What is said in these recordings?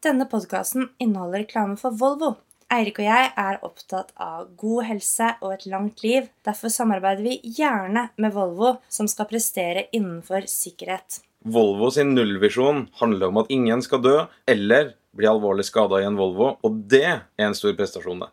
Denne podkasten inneholder reklame for Volvo. Eirik og jeg er opptatt av god helse og et langt liv. Derfor samarbeider vi gjerne med Volvo, som skal prestere innenfor sikkerhet. Volvo sin nullvisjon handler om at ingen skal dø eller bli alvorlig skada i en Volvo, og det er en stor prestasjon, det.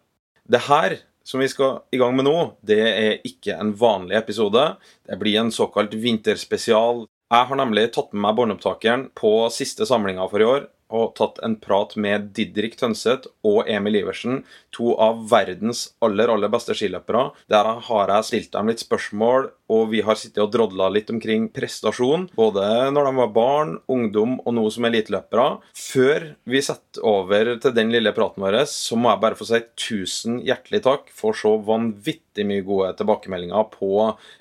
Det her som vi skal i gang med nå, det er ikke en vanlig episode. Det blir en såkalt vinterspesial. Jeg har nemlig tatt med meg båndopptakeren på siste samlinga for i år, og tatt en prat med Didrik Tønseth og Emil Iversen, to av verdens aller aller beste skiløpere. Der har jeg stilt dem litt spørsmål, og vi har sittet og drodla litt omkring prestasjon. Både når de var barn, ungdom og nå som eliteløpere. Før vi setter over til den lille praten vår, så må jeg bare få si tusen hjertelig takk for så vanvittig mye gode tilbakemeldinger på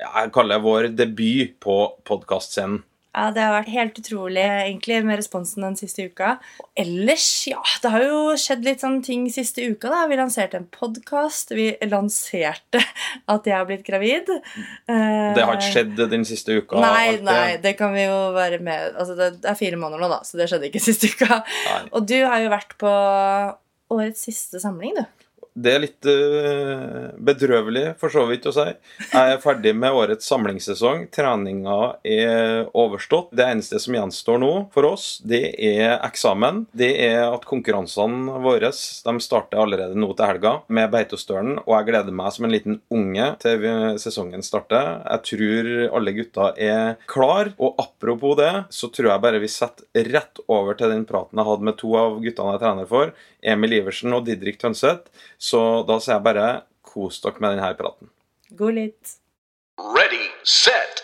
jeg kaller vår debut på podkastscenen. Ja, Det har vært helt utrolig egentlig med responsen den siste uka. Og ellers, ja, det har jo skjedd litt sånn ting siste uka. da. Vi lanserte en podkast. Vi lanserte at jeg har blitt gravid. Det har ikke skjedd den siste uka? Nei, nei, det kan vi jo være med Altså, Det er fire måneder nå, da, så det skjedde ikke siste uka. Nei. Og du har jo vært på årets siste samling, du det er litt uh, bedrøvelig, for så vidt å si. Jeg er ferdig med årets samlingssesong. Treninga er overstått. Det eneste som gjenstår nå for oss, det er eksamen. Det er at konkurransene våre de starter allerede nå til helga med Beitostølen, og jeg gleder meg som en liten unge til sesongen starter. Jeg tror alle gutta er klar, og apropos det, så tror jeg bare vi setter rett over til den praten jeg hadde med to av guttene jeg trener for, Emil Iversen og Didrik Tønseth. Så da sier jeg bare kos dere med denne praten. God litt. Ready, set,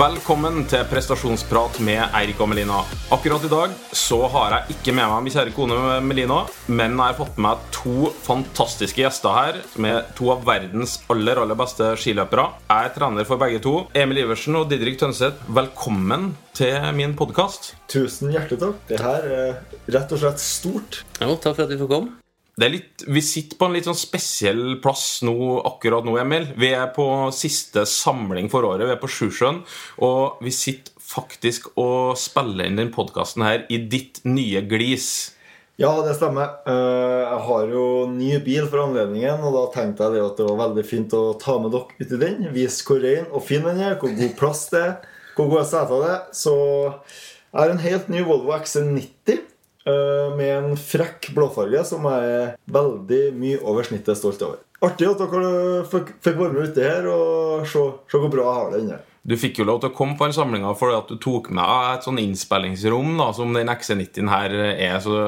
Velkommen til prestasjonsprat med Eirik og Melina. Akkurat i dag så har jeg ikke med meg min kjære kone Melina, men jeg har fått med meg to fantastiske gjester her, som er to av verdens aller aller beste skiløpere. Jeg er trener for begge to. Emil Iversen og Didrik Tønseth, velkommen til min podkast. Tusen hjertelig takk. Det her er rett og slett stort. Jo, takk for at vi får komme. Litt, vi sitter på en litt sånn spesiell plass nå, akkurat nå, Emil. Vi er på siste samling for året. Vi er på Sjusjøen. Og vi sitter faktisk og spiller inn den podkasten her i ditt nye glis. Ja, det stemmer. Eh, jeg har jo ny bil for anledningen, og da tenkte jeg at det var veldig fint å ta med dere ut i den. Vise hvor ren og fin den er, hvor god plass det er hvor gode seter det er. Så jeg har en helt ny Volvo XC90 eh, med en frekk blåfarge som jeg er veldig mye over snittet stolt over. Artig at dere fikk være med uti her og se, se hvor bra jeg har det inne. Du fikk jo lov til å komme på en samlinga fordi at du tok med et sånn innspillingsrom da, som den XC90 her er. Så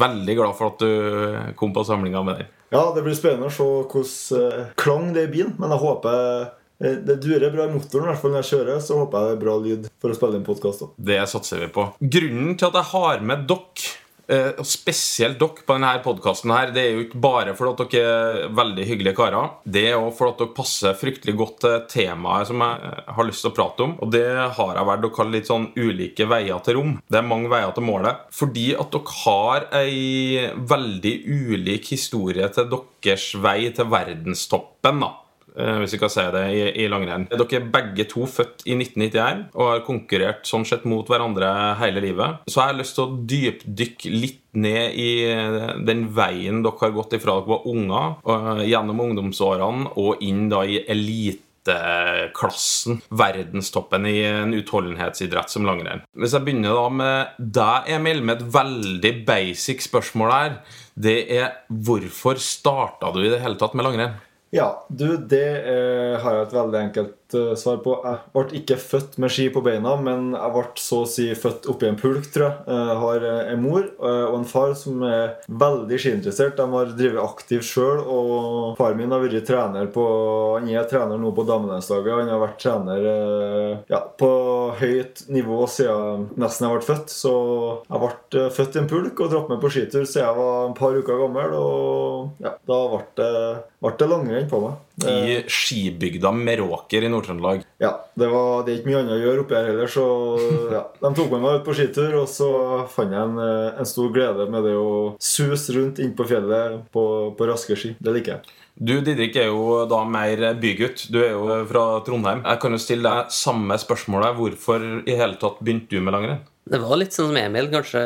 veldig glad for at du kom på samlinga med den. Ja, det blir spennende å se hvordan eh, klang det er i bilen. Men jeg håper Eh, det durer bra i motoren, hvert fall når jeg kjører. Så håper jeg det er bra lyd for å spille inn podkast. Det satser vi på. Grunnen til at jeg har med dere eh, og spesielt dere på denne podkasten Det er jo ikke bare fordi dere er veldig hyggelige karer. Det er òg fordi dere passer fryktelig godt til temaet som jeg har lyst til å prate om. Og det har jeg valgt å kalle litt sånn ulike veier til rom. Det er mange veier til målet. Fordi at dere har ei veldig ulik historie til deres vei til verdenstoppen. da Eh, hvis vi kan si det, i, i langrenn. Dere er begge to født i 1991 og har konkurrert sånn sett mot hverandre hele livet. Så jeg har lyst til å dypdykke litt ned i den veien dere har gått ifra dere var unger, gjennom ungdomsårene og inn da i eliteklassen, verdenstoppen i en utholdenhetsidrett som langrenn. Hvis jeg begynner da med deg, Emil, med et veldig basic spørsmål her, det er hvorfor starta du i det hele tatt med langrenn? Ja, du, det eh, har jeg et veldig enkelt uh, svar på. Jeg ble ikke født med ski på beina, men jeg ble så å si født oppi en pulk, tror jeg. Jeg har eh, en mor uh, og en far som er veldig skiinteressert. De har drevet aktivt sjøl, og far min har vært trener på Han er trener nå på damelandslaget, Han har vært trener ja, på høyt nivå siden nesten jeg ble født. Så jeg ble født i en pulk og dratt med på skitur siden jeg var et par uker gammel. Og ja, da ble det, ble det langrenn på meg. I skibygda Meråker i nord Nord-Trøndelag. Ja, det, var, det er ikke mye annet å gjøre oppi her heller, så ja. De tok med meg ut på skitur, og så fant jeg en, eh, en stor glede med det å suse rundt inn på fjellet på, på raske ski. Det liker jeg. Du Didrik er jo da mer bygutt. Du er jo fra Trondheim. Jeg kan jo stille deg samme spørsmålet. Hvorfor i hele tatt begynte du med langrenn? Det var litt sånn som Emil. kanskje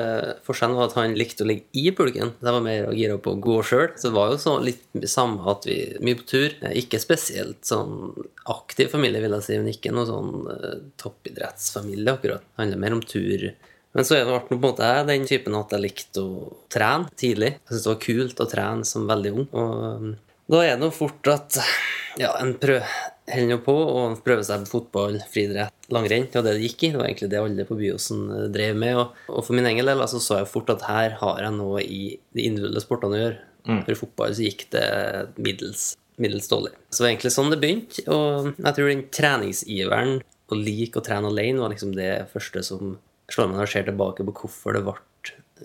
Forskjellen var at han likte å ligge i pulken. Det var mer å gire opp og gå sjøl. Så det var jo så litt samme at vi mye på tur. Ikke spesielt sånn aktiv familie, vil jeg si, men ikke noe sånn uh, toppidrettsfamilie, akkurat. Det handler mer om tur. Men så er det ble på en måte jeg den typen at jeg likte å trene tidlig. Jeg syntes det var kult å trene som veldig ung. Og um, da er det jo fort at ja, en prøver holder nå på og prøve seg på fotball, friidrett, langrenn. Det var det det gikk i. Det var egentlig det alle på Byåsen eh, drev med. Og, og for min egen del altså, så jeg fort at her har jeg noe i de individuelle sportene å gjøre. For i fotball så gikk det middels, middels dårlig. Så det var egentlig sånn det begynte. Og jeg tror den treningsiveren, å like å trene alene, var liksom det første som slår meg når jeg ser tilbake på hvorfor det ble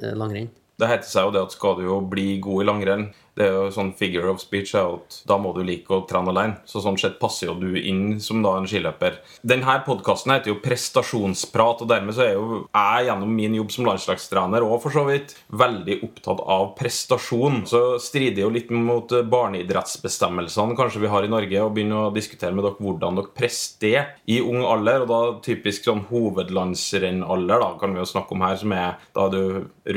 eh, langrenn. Det heter seg jo det at skal du jo bli god i langrenn Det er jo sånn figure of speech er at da må du like å trene alene. Så sånn sett passer jo du inn som da en skiløper. Denne podkasten heter jo Prestasjonsprat, og dermed så er jo jeg gjennom min jobb som landslagstrener og for så vidt veldig opptatt av prestasjon. Så strider jo litt mot barneidrettsbestemmelsene kanskje vi har i Norge, og begynner å diskutere med dere hvordan dere presterte i ung alder, og da typisk sånn hovedlandsrennalder, da kan vi jo snakke om her, som er da du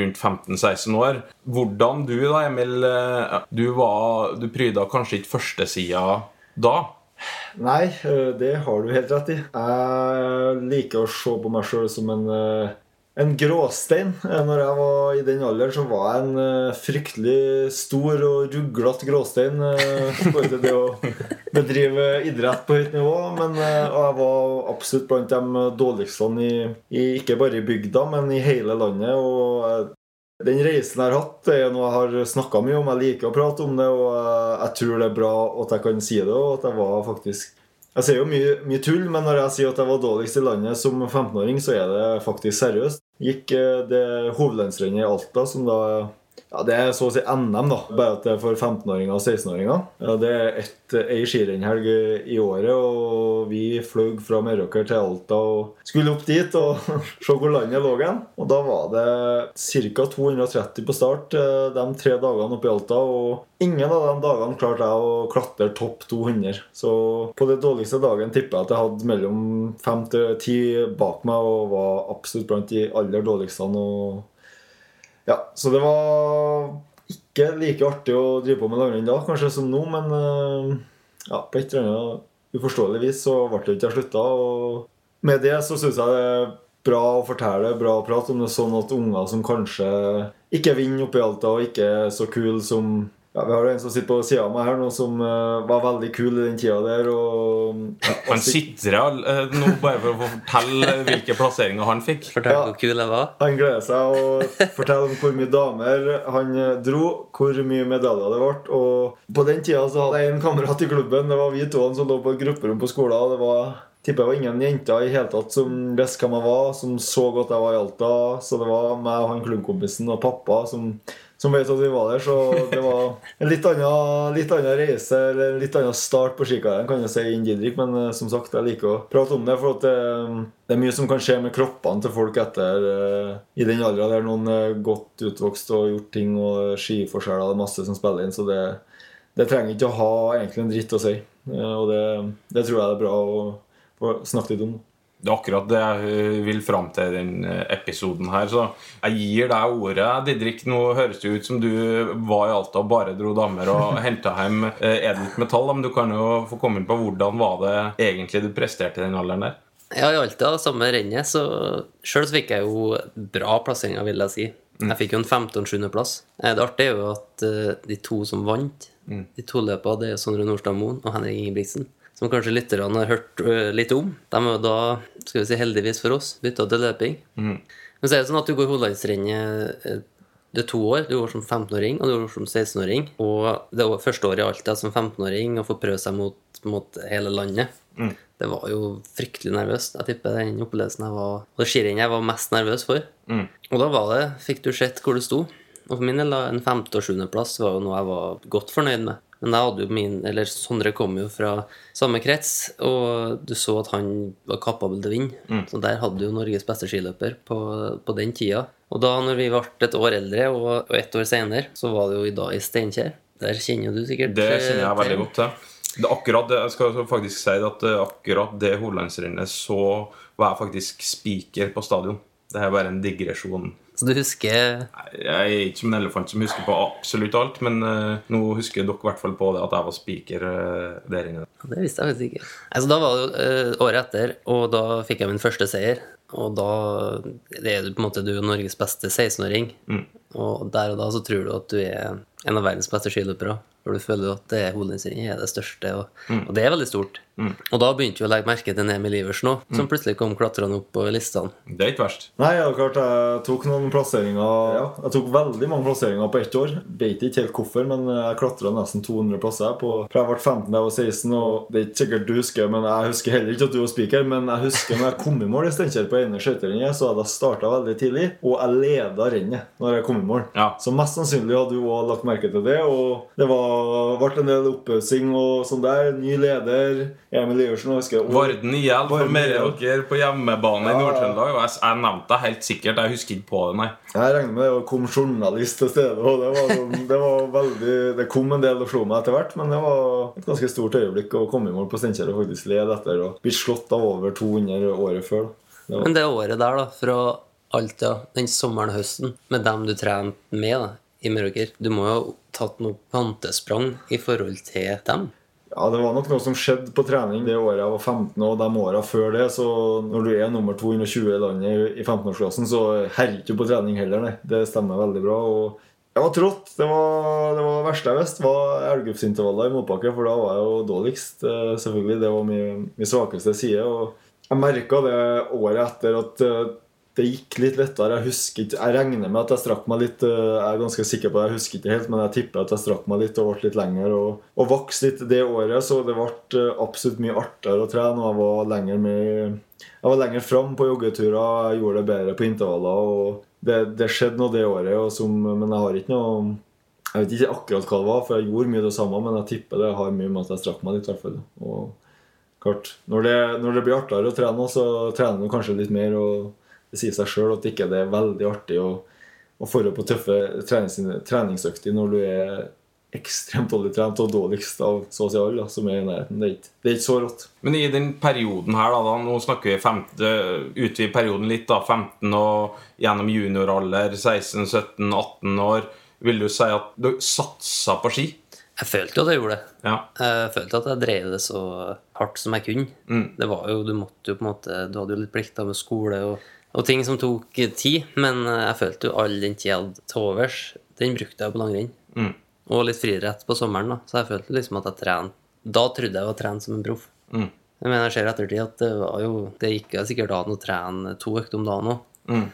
rundt 15-16 år. Hvordan du da, Emil, eh, du, var, du pryda kanskje ikke førstesida da? Nei, eh, det har du helt rett i. Jeg liker å se på meg sjøl som en, eh, en gråstein. Eh, Når jeg var i den alderen, så var jeg en fryktelig stor og ruglete gråstein Både til det å bedrive idrett på høyt nivå. Men og jeg var absolutt blant de dårligste i, i, ikke bare i bygda, men i hele landet. Og eh, den reisen jeg har hatt, det er noe jeg har snakka mye om. Jeg liker å prate om det, og eh, jeg tror det er bra at jeg kan si det. Og at jeg var faktisk Jeg sier jo mye, mye tull, men når jeg sier at jeg var dårligst i landet som 15-åring, så er det faktisk seriøst. Gikk eh, det hovedlandsrennet i Alta, som da ja, Det er så å si NM, da. Bare at det er for 15-åringer og 16-åringer. Ja, det er ett, ei skirennhelg i året, og vi fløy fra Meråker til Alta og skulle opp dit og se hvor landet lå hen. Og da var det ca. 230 på start eh, de tre dagene oppe i Alta. Og ingen av de dagene klarte jeg å klatre topp 200. Så på den dårligste dagen tipper jeg at jeg hadde mellom fem til ti bak meg og var absolutt blant de aller dårligste. Og ja, så det var ikke like artig å drive på med langrenn da, kanskje som nå, men eh, ja, på et eller annet uforståelig vis så ble det ikke jeg slutta. Og med det så syns jeg det er bra å fortelle, bra å prate om det sånn at unger som kanskje ikke vinner oppe i Alta og ikke er så kule som ja, Vi har en som sitter på sida av meg her nå, som uh, var veldig kul i den tida der. Og, ja, Han sitter her eh, nå bare for å fortelle hvilke plasseringer han fikk. Fortell Ja. hvor kul jeg var. Han gleder seg å fortelle om hvor mye damer han eh, dro, hvor mye medaljer det ble. Og på den tida så hadde jeg en kamerat i klubben. Det var vi to som lå på et grupperom på skolen. Og det var tipper jeg var ingen jenter i hele tatt som visste hvem jeg var, som så godt jeg var i Alta. Så det var meg og han klubbkompisen og pappa som, som vet at vi var der. Så det var en litt annen, litt annen reise, eller en litt annen start på skikarrieren, kan jeg si, enn Didrik. Men eh, som sagt, jeg liker å prate om det, for det, det er mye som kan skje med kroppene til folk etter eh, i den aldra der noen er godt utvokst og gjort ting, og skiforskjeller, er masse som spiller inn. Så det, det trenger ikke å ha egentlig en dritt å si. Eh, Og det, det tror jeg det er bra å å snakke litt om. Det er akkurat det jeg vil fram til i denne episoden her. Så jeg gir deg ordet. Didrik, nå høres det ut som du var i Alta og bare dro damer og henta hjem eh, edelt metall. Men du kan jo få komme inn på hvordan var det egentlig du presterte i den alderen der? Ja, i Alta, samme rennet, så Sjøl fikk jeg jo bra plasseringer, vil jeg si. Jeg fikk jo en 15. og 7. plass. Eh, Det artige er jo at eh, de to som vant de to løpene, det er Sondre Nordstad Moen og Henrik Ingebrigtsen. Som kanskje lytterne har hørt eh, litt om. De er da, skal vi si heldigvis for oss, bytta til løping. Men så er det sånn at du går hovedlandsrennet eh, det er to år. Du går som 15-åring og du går som 16-åring. Og det var første året i Alta som 15-åring å få prøve seg mot, mot hele landet. Det var jo fryktelig nervøst. Jeg tipper den opplevelsen jeg var det skirennet jeg var mest nervøs for. Og da var det, fikk du sett hvor det sto. Og for min del, da, en femte- og sjuendeplass var jo noe jeg var godt fornøyd med. Men jeg hadde jo min, eller Sondre kom jo fra samme krets, og du så at han var kapabel til å vinne. Så der hadde jo Norges beste skiløper på, på den tida. Og da når vi ble et år eldre, og, og ett år senere, så var det jo i dag i Steinkjer. Der kjenner du sikkert Det eh, kjenner jeg veldig godt til. Det akkurat jeg skal faktisk si at eh, akkurat det Hordalandsrennet så var jeg faktisk spiker på stadion. Det er bare en digresjon. Så du husker Jeg er ikke som en elefant som husker på absolutt alt, men uh, nå husker dere i hvert fall på det at jeg var spiker uh, der inne. Det visste jeg faktisk ikke. Altså, da var det eh, året etter, og da fikk jeg min første seier. Og da det er du på en måte du er Norges beste 16-åring. Og der og da så tror du at du er en av verdens beste skiløpere. For du føler at det hovedlandsrennet er det største, og, og det er veldig stort. Og da begynte vi å legge merke til Emil Iversen òg, som plutselig kom klatrende opp på listene. Det er ikke verst. Nei, ja, klart jeg tok noen plasseringer ja, Jeg tok veldig mange plasseringer på ett år. Vet ikke helt hvorfor, men jeg klatra nesten 200 plasser. På, fra jeg ble 15 da jeg var 16. Og det er ikke sikkert du husker, men jeg husker heller ikke at du var spiker. Men jeg husker når jeg kom i mål i Steinkjer på ene skøyterennet, så hadde jeg starta veldig tidlig, og jeg leda rennet når jeg kom i mål. Ja. Så mest sannsynlig hadde du òg lagt merke til det. Og det var, ble en del oppussing og sånn der. Ny leder. Emil Iversen. og jeg husker- Varden IL for Meråker på hjemmebane i Ja. Nord-Trøndelag. Og jeg, jeg nevnte det helt sikkert. Jeg husker ikke på det, nei. Jeg regner med det kom journalist til stede. Og det, var, sånn- det var veldig Det kom en del og slo meg etter hvert, men det var et ganske stort øyeblikk å komme i mål på Steinkjer og faktisk lede etter og bli slått av over 200 året før. Det Men det året der, da, fra Alta, den sommeren og høsten, med dem du trente med da, i Meråker Du må jo ha tatt noe kvantesprang i forhold til dem? ja, det var nok noe som skjedde på trening det året jeg var 15, og de åra før det. Så når du er nummer 220 i landet i- i 15-årsklassen, så herjer du på trening heller, nei. Det stemmer veldig bra. og jeg var trått. Det var det var verste jeg visste, var elgupsintervaller i motbakke. For da var jeg jo dårligst. eh, selvfølgelig. Det var min, min svakeste side. Og jeg merka det året etter at eh, det gikk litt lettere. Jeg husker ikke, jeg regner med at jeg strakk meg litt. eh, Jeg er ganske sikker på det, jeg husker ikke helt, men jeg tipper at jeg strakk meg litt og ble litt lenger. Og, og vokste litt det året, så det ble eh, absolutt mye artigere å trene. Og jeg var lenger med jeg var lenger fram på joggeturer, jeg gjorde det bedre på intervaller. og Det, det skjedde noe det året, som, men jeg har ikke noe Jeg vet ikke akkurat hva det var, for jeg gjorde mye det samme, men jeg tipper det har mye med at jeg strakk meg litt. i hvert fall. Og klart, når det, når det blir artigere å trene, så trener du kanskje litt mer. og Det sier seg sjøl at ikke det er veldig artig å, å få på tøffe trenings, treningsøkter når du er ekstremt dårlig trent og dårligst av så å si alle som er i nærheten. Det er ikke, det er ikke så rått. Men i den perioden her, da, da nå snakker vi 15, utvider perioden litt, da, 15 og gjennom junioralder, 16, 17, 18 år. Vil du si at du satsa på ski? Jeg følte jo at jeg gjorde det. Ja. Jeg følte at jeg drev det så hardt som jeg kunne. Mm. Det var jo, Du måtte jo på en måte Du hadde jo litt plikter med skole og, og ting som tok tid, men jeg følte jo all den tida jeg hadde til overs, den brukte jeg på langrenn. Mm. Og litt friidrett på sommeren, da. Så jeg følte liksom at jeg trente Da trodde jeg var trent som en proff. Mm. Jeg mener, jeg ser i ettertid at det var jo Det gikk sikkert an å trene to økter om dagen òg. Mm.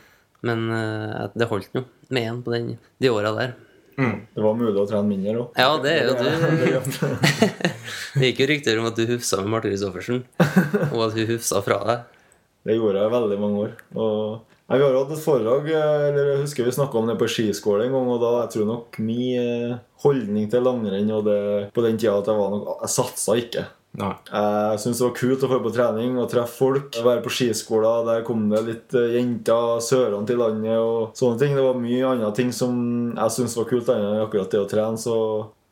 Men eh, det holdt nå med én på den, de åra der. Det var mulig å trene mindre òg. Ja, det er jo du. Det gikk jo rykter om at du hufsa med Marte Christoffersen, og at hun hufsa fra deg. Det gjorde jeg veldig mange år. Og Nei, vi har hatt et foredrag eh, eller jeg husker vi snakka om det på skiskole en gang. og da jeg tror nok min eh, holdning til langrenn og det, på den tida at jeg var nok, jeg satsa ikke. Nei. Jeg syntes det var kult å få på trening og treffe folk. Være på skiskoler. Der kom det litt eh, jenter sørene til landet og sånne ting. Det var mye andre ting som jeg syntes var kult annet enn akkurat det å trene. Så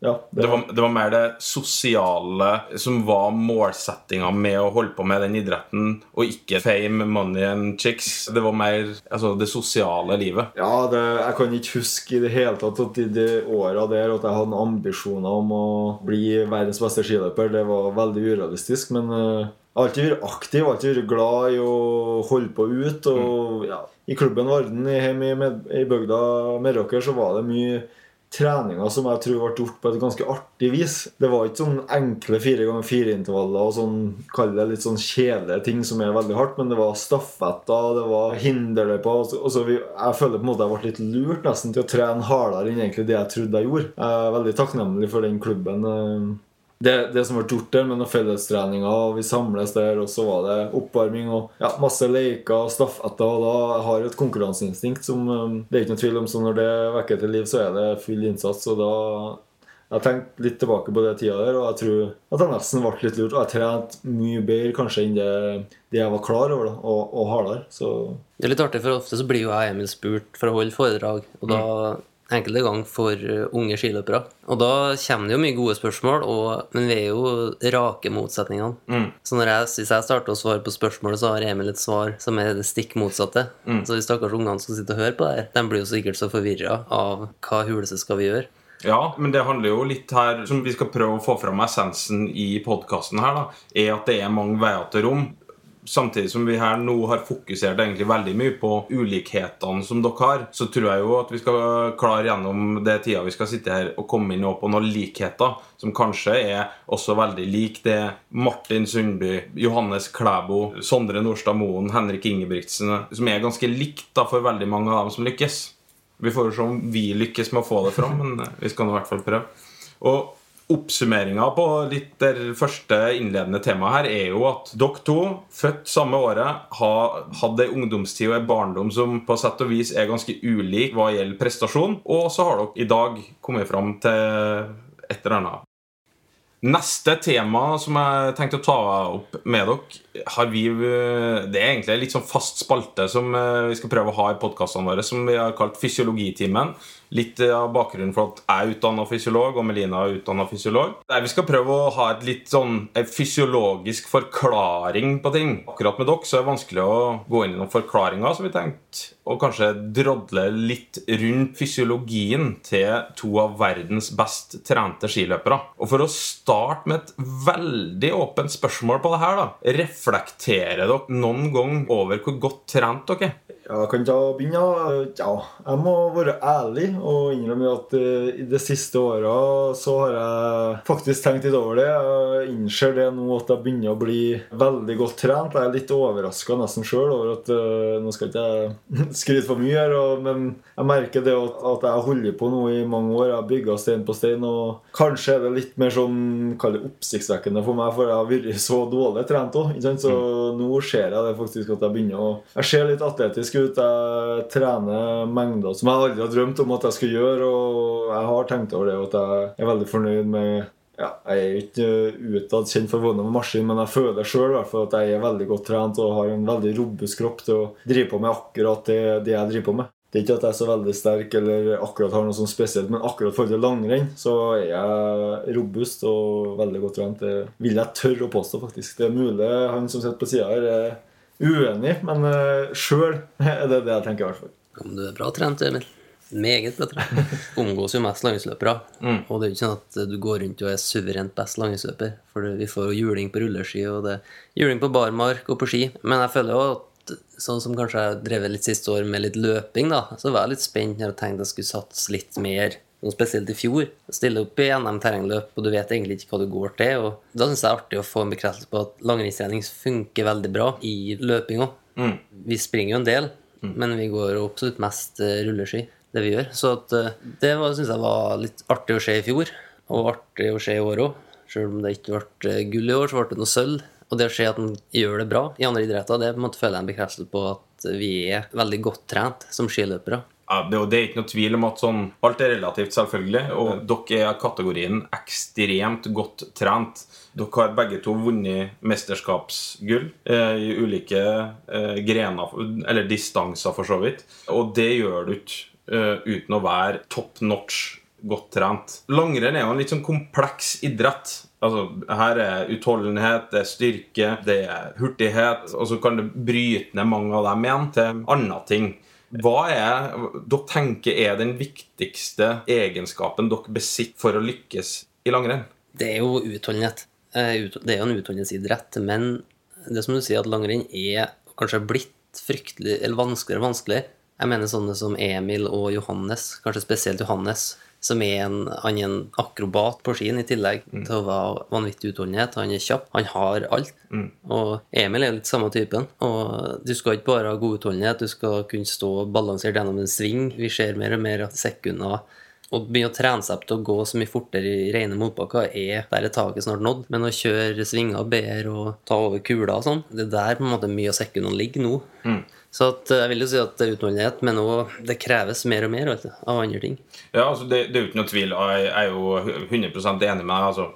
ja. Det var, det var mer det sosiale som var målsettinga med å holde på med den idretten, og ikke fame, money and chicks. Det var mer altså, det sosiale livet. Ja, det, jeg kan ikke huske i det hele tatt at i de åra der at jeg hadde ambisjoner om å bli verdens beste skiløper. Det var veldig urealistisk, men eh, jeg har alltid vært aktiv, alltid vært glad i å holde på ut. Og ja, I klubben Varden i- hjemme i, Med- i bygda Meråker så var det mye treninger som jeg tror ble gjort på et ganske artig vis. Det var ikke sånn enkle fire ganger fire-intervaller og sånn, kall det litt sånn kjedelige ting som er veldig hardt, men det var stafetter, det var hinderløyper. Jeg føler på en måte jeg ble litt lurt nesten til å trene hardere enn egentlig det jeg trodde jeg gjorde. Jeg er veldig takknemlig for den klubben. Det, det som ble gjort der med noen fellestreninger, og vi samles der, og så var det oppvarming og ja, masse leker og stafetter. Og da jeg har et konkurranseinstinkt som um, det er ikke noe tvil om, så når det vekker til liv, så er det full innsats. Og da Jeg tenkte tenkt litt tilbake på det tida der, og jeg tror at jeg nesten ble litt lurt. Og jeg trente mye bedre kanskje enn det, det jeg var klar over, da, og, og hardere. Så Det er litt artig, for ofte så blir jo jeg Emil spurt for å holde foredrag, og da enkelte ganger for uh, unge skiløpere. Og da kommer det jo mye gode spørsmål, og, men vi er jo rake motsetningene. Så når jeg, hvis jeg starter å svare på spørsmålet, så har Emil et svar som er det stikk motsatte. Så de stakkars ungene som sitter og hører på det her, de blir jo sikkert så forvirra av hva huleste skal vi gjøre. Ja, men det handler jo litt her Som vi skal prøve å få fram essensen i podkasten her, da, er at det er mange veier til rom. Samtidig som vi her nå har fokusert egentlig veldig mye på ulikhetene som dere har, så tror jeg jo at vi skal klare gjennom det tida vi skal sitte her, og komme inn på noen likheter som kanskje er også veldig lik det Martin Sundby, Johannes Klæbo, Sondre Nordstad Moen, Henrik Ingebrigtsen Som er ganske likt da for veldig mange av dem som lykkes. Vi får jo se om vi lykkes med å få det fram, men vi skal nå i hvert fall prøve. Og Oppsummeringa på litt det første innledende temaet her er jo at dere to, født samme året, har hatt ei ungdomstid og ei barndom som på sett og vis er ganske ulik hva gjelder prestasjon, og så har dere i dag kommet fram til et eller annet. Neste tema som jeg tenkte å ta opp med dere, har vi Det er egentlig en litt sånn fast spalte som eh, vi skal prøve å ha i podkastene våre, som vi har kalt Fysiologitimen. Litt av bakgrunnen for at jeg er utdanna fysiolog, og Melina er utdanna fysiolog. Der vi skal prøve å ha et litt sånn en fysiologisk forklaring på ting. Akkurat med dere så er det vanskelig å gå inn i noen forklaringer, som vi tenkte Og kanskje drodle litt rundt fysiologien til to av verdens best trente skiløpere. Og for å starte med et veldig åpent spørsmål på det her, da. Reflekterer dere noen gang over hvor godt trent dere er? Ja, jeg kan ta begynne. Ja, jeg må være ærlig og innrømmer at eh, i de siste åra så har jeg faktisk tenkt litt over det. Jeg innser det nå at jeg begynner å bli veldig godt trent. Jeg er litt overraska nesten sjøl over at eh, Nå skal ikke jeg skryte for mye her, men jeg merker det at, at jeg holdt på nå i mange år. Jeg har bygga stein på stein, og kanskje er det litt mer sånn kall det oppsiktsvekkende for meg, for jeg har vært så dårlig trent òg. Så nå ser jeg det faktisk at jeg begynner å Jeg ser litt atletisk ut. Jeg trener mengder som jeg aldri har drømt om at jeg skulle gjøre, og jeg har tenkt over det, og at jeg er veldig fornøyd med ja, Jeg er ikke utad kjent for å være med maskin, men jeg føler sjøl at jeg er veldig godt trent og har en veldig robust kropp til å drive på med akkurat det, det jeg driver på med. Det er ikke at jeg er så veldig sterk eller akkurat har noe sånt spesielt, men akkurat for det langrenn så er jeg robust og veldig godt trent. Det vil jeg tørre å påstå, faktisk. Det er mulig han som sitter på sida her, er uenig, men uh, sjøl er det det jeg tenker, i hvert fall. Ja, men du er bra trent, Emil. Meget bra. Omgås jo mest langrennsløpere. Og det er jo ikke sånn at du går rundt og er suverent best langrennsløper. For vi får jo juling på rulleski, og det er juling på barmark og på ski. Men jeg føler jo at sånn som kanskje jeg har drevet litt siste år med litt løping, da, så var jeg litt spent når jeg tenkte jeg skulle satse litt mer. Og spesielt i fjor. Stille opp i NM terrengløp, og du vet egentlig ikke hva du går til. Og da syns jeg det er artig å få en bekreftelse på at langrennstrening funker veldig bra i løping òg. Vi springer jo en del, men vi går absolutt mest eh, rulleski, det vi gjør. Så at, eh, det syns jeg var litt artig å se i fjor, og artig å se i år òg. Selv om det ikke ble eh, gull i år, så ble det noe sølv. Og det å se at han gjør det bra i andre idretter, det på en måte føler jeg en bekreftelse på at vi er veldig godt trent som skiløpere. Ja, det, det er ikke noe tvil om at sånn, alt er relativt, selvfølgelig. Og dere er kategorien ekstremt godt trent. Dere har begge to vunnet mesterskapsgull eh, i ulike eh, grener, eller distanser for så vidt. Og det gjør du ikke uten å være top notch godt trent. Langrenn er jo en litt sånn kompleks idrett. Altså, her er utholdenhet, det er styrke, det er hurtighet. Og så kan det bryte ned mange av dem igjen til andre ting. Hva er dere tenker er den viktigste egenskapen dere besitter for å lykkes i langrenn? Det er jo utholdenhet. Eh, Det er jo en utholdenhetsidrett, men det som du sier, at langrenn er kanskje blitt fryktelig, eller vanskeligere og vanskeligere. Jeg mener sånne som Emil og Johannes, kanskje spesielt Johannes, som er en, han er en akrobat på skien i tillegg til å være vanvittig utholdenhet. Han er kjapp, han har alt. Og Emil er litt samme typen. Og du skal ikke bare ha god utholdenhet, du skal kunne stå balansert gjennom en sving. Vi ser mer og mer at sekunder å begynne å trene seg opp til å gå så mye fortere i rene motbakker er der er taket snart nådd. Men å kjøre svinger bedre og ta over kula og sånn, det er der på en måte mye av sekundene ligger nå. Så at, eh, jeg vil jo si at det er utholdenhet, men òg det kreves mer og mer du, av andre ting. Ja, altså det, det er uten noe tvil. Jeg er jo 100% enig med deg. Altså,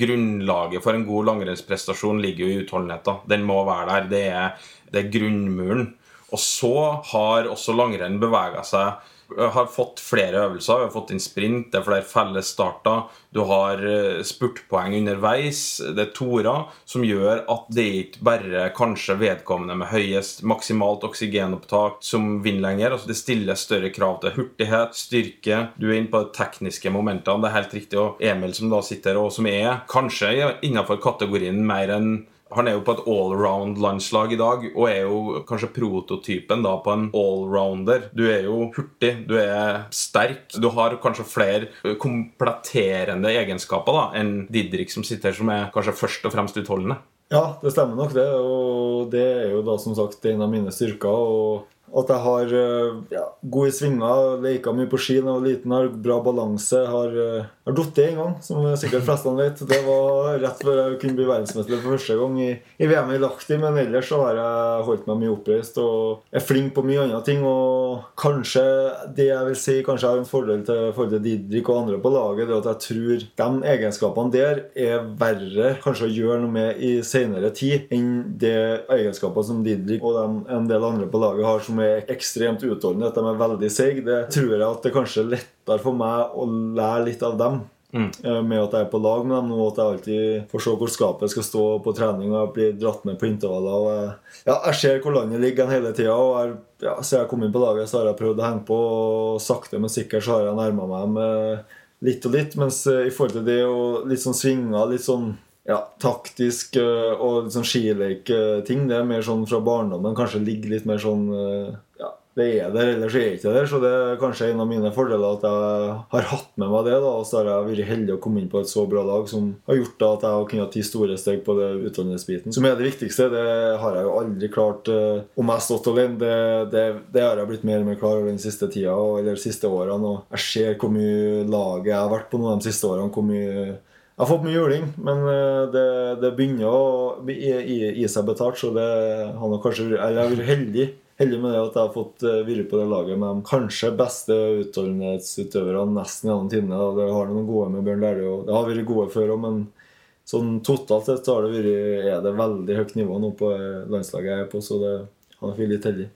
grunnlaget for en god langrennsprestasjon ligger jo i utholdenhet. da. Den må være der. Det er, det er grunnmuren. Og så har også langrenn bevega seg har fått flere øvelser. Vi har fått inn sprint, det er flere fellesstarter. Du har eh, spurtpoeng underveis. Det er torer som gjør at det ikke bare kanskje vedkommende med høyest maksimalt oksygenopptak som vinner lenger. Altså det stiller større krav til hurtighet, styrke. Du er inne på de tekniske momentene. Det er helt riktig. Og Emil som da sitter og som er kanskje innenfor kategorien mer enn han er jo på et allround-landslag i dag og er jo kanskje prototypen da på en allrounder. Du er jo hurtig, du er sterk. Du har kanskje flere kompletterende egenskaper da enn Didrik, som sitter som er kanskje først og fremst utholdende. Ja, det stemmer nok det. Og det er jo da som sagt en av mine styrker. og at jeg har eh, ja, gode svinger, leka mye på ski da jeg var liten, har bra balanse. Har, uh, har falt en gang, som sikkert flestene vet. Det var rett før jeg kunne bli verdensmester for første gang i, i VM i Lahti. Men ellers så har jeg holdt meg mye oppreist og er flink på mye andre ting. Og kanskje det jeg vil si kanskje har en fordel til forhold til Didrik og andre på laget, det er at jeg tror de egenskapene der er verre kanskje å gjøre noe med i senere tid enn det egenskaper som Didrik og de, en del andre på laget har. som er ekstremt utholdende, at de er veldig seige, det tror jeg at det kanskje er lettere for meg å lære litt av dem. Mm. Eh, Med at jeg er på lag med dem nå, at jeg alltid får se hvor skapet skal stå på trening. Og jeg blir dratt med på intervaller. Og jeg, ja, jeg ser hvor landet ligger hele tida. Og ja, siden jeg kom inn på laget, så har jeg prøvd å henge på. Og sakte, men sikkert så har jeg nærma meg dem litt og litt. Mens eh, i forhold til det og litt sånn svinger, litt sånn ja, taktisk eh, og litt sånn skileik-ting. Det er mer sånn fra barndommen. Kanskje ligger litt mer sånn eh, Ja, det er der, ellers er det ikke der. Så det er kanskje en av mine fordeler at jeg har hatt med meg det. da, Og så har jeg vært heldig å komme inn på et så bra lag som har gjort da at jeg har kunnet ta store steg på det utdanningsbiten. Som er det viktigste. Det har jeg jo aldri klart eh, om jeg har stått alene. Det, det, det har jeg blitt mer og mer klar over den siste tida, eller de siste årene. Og jeg ser hvor mye laget jeg har vært på noen av de siste årene. hvor mye jeg har fått mye juling, men eh, det, det begynner å gi, gi, gi seg betalt. Så det har nok kanskje Eller jeg har vært heldig, heldig med det at jeg har fått eh, vært på det laget med de kanskje beste utholdenhetsutøverne nesten gjennom tidene. Det har noen gode med Bjørn Dæhlie, og det har vært gode før òg, men sånn totalt sett har det vært, er det veldig høyt nivå nå på eh, landslaget jeg er på, så det har vært litt heldig.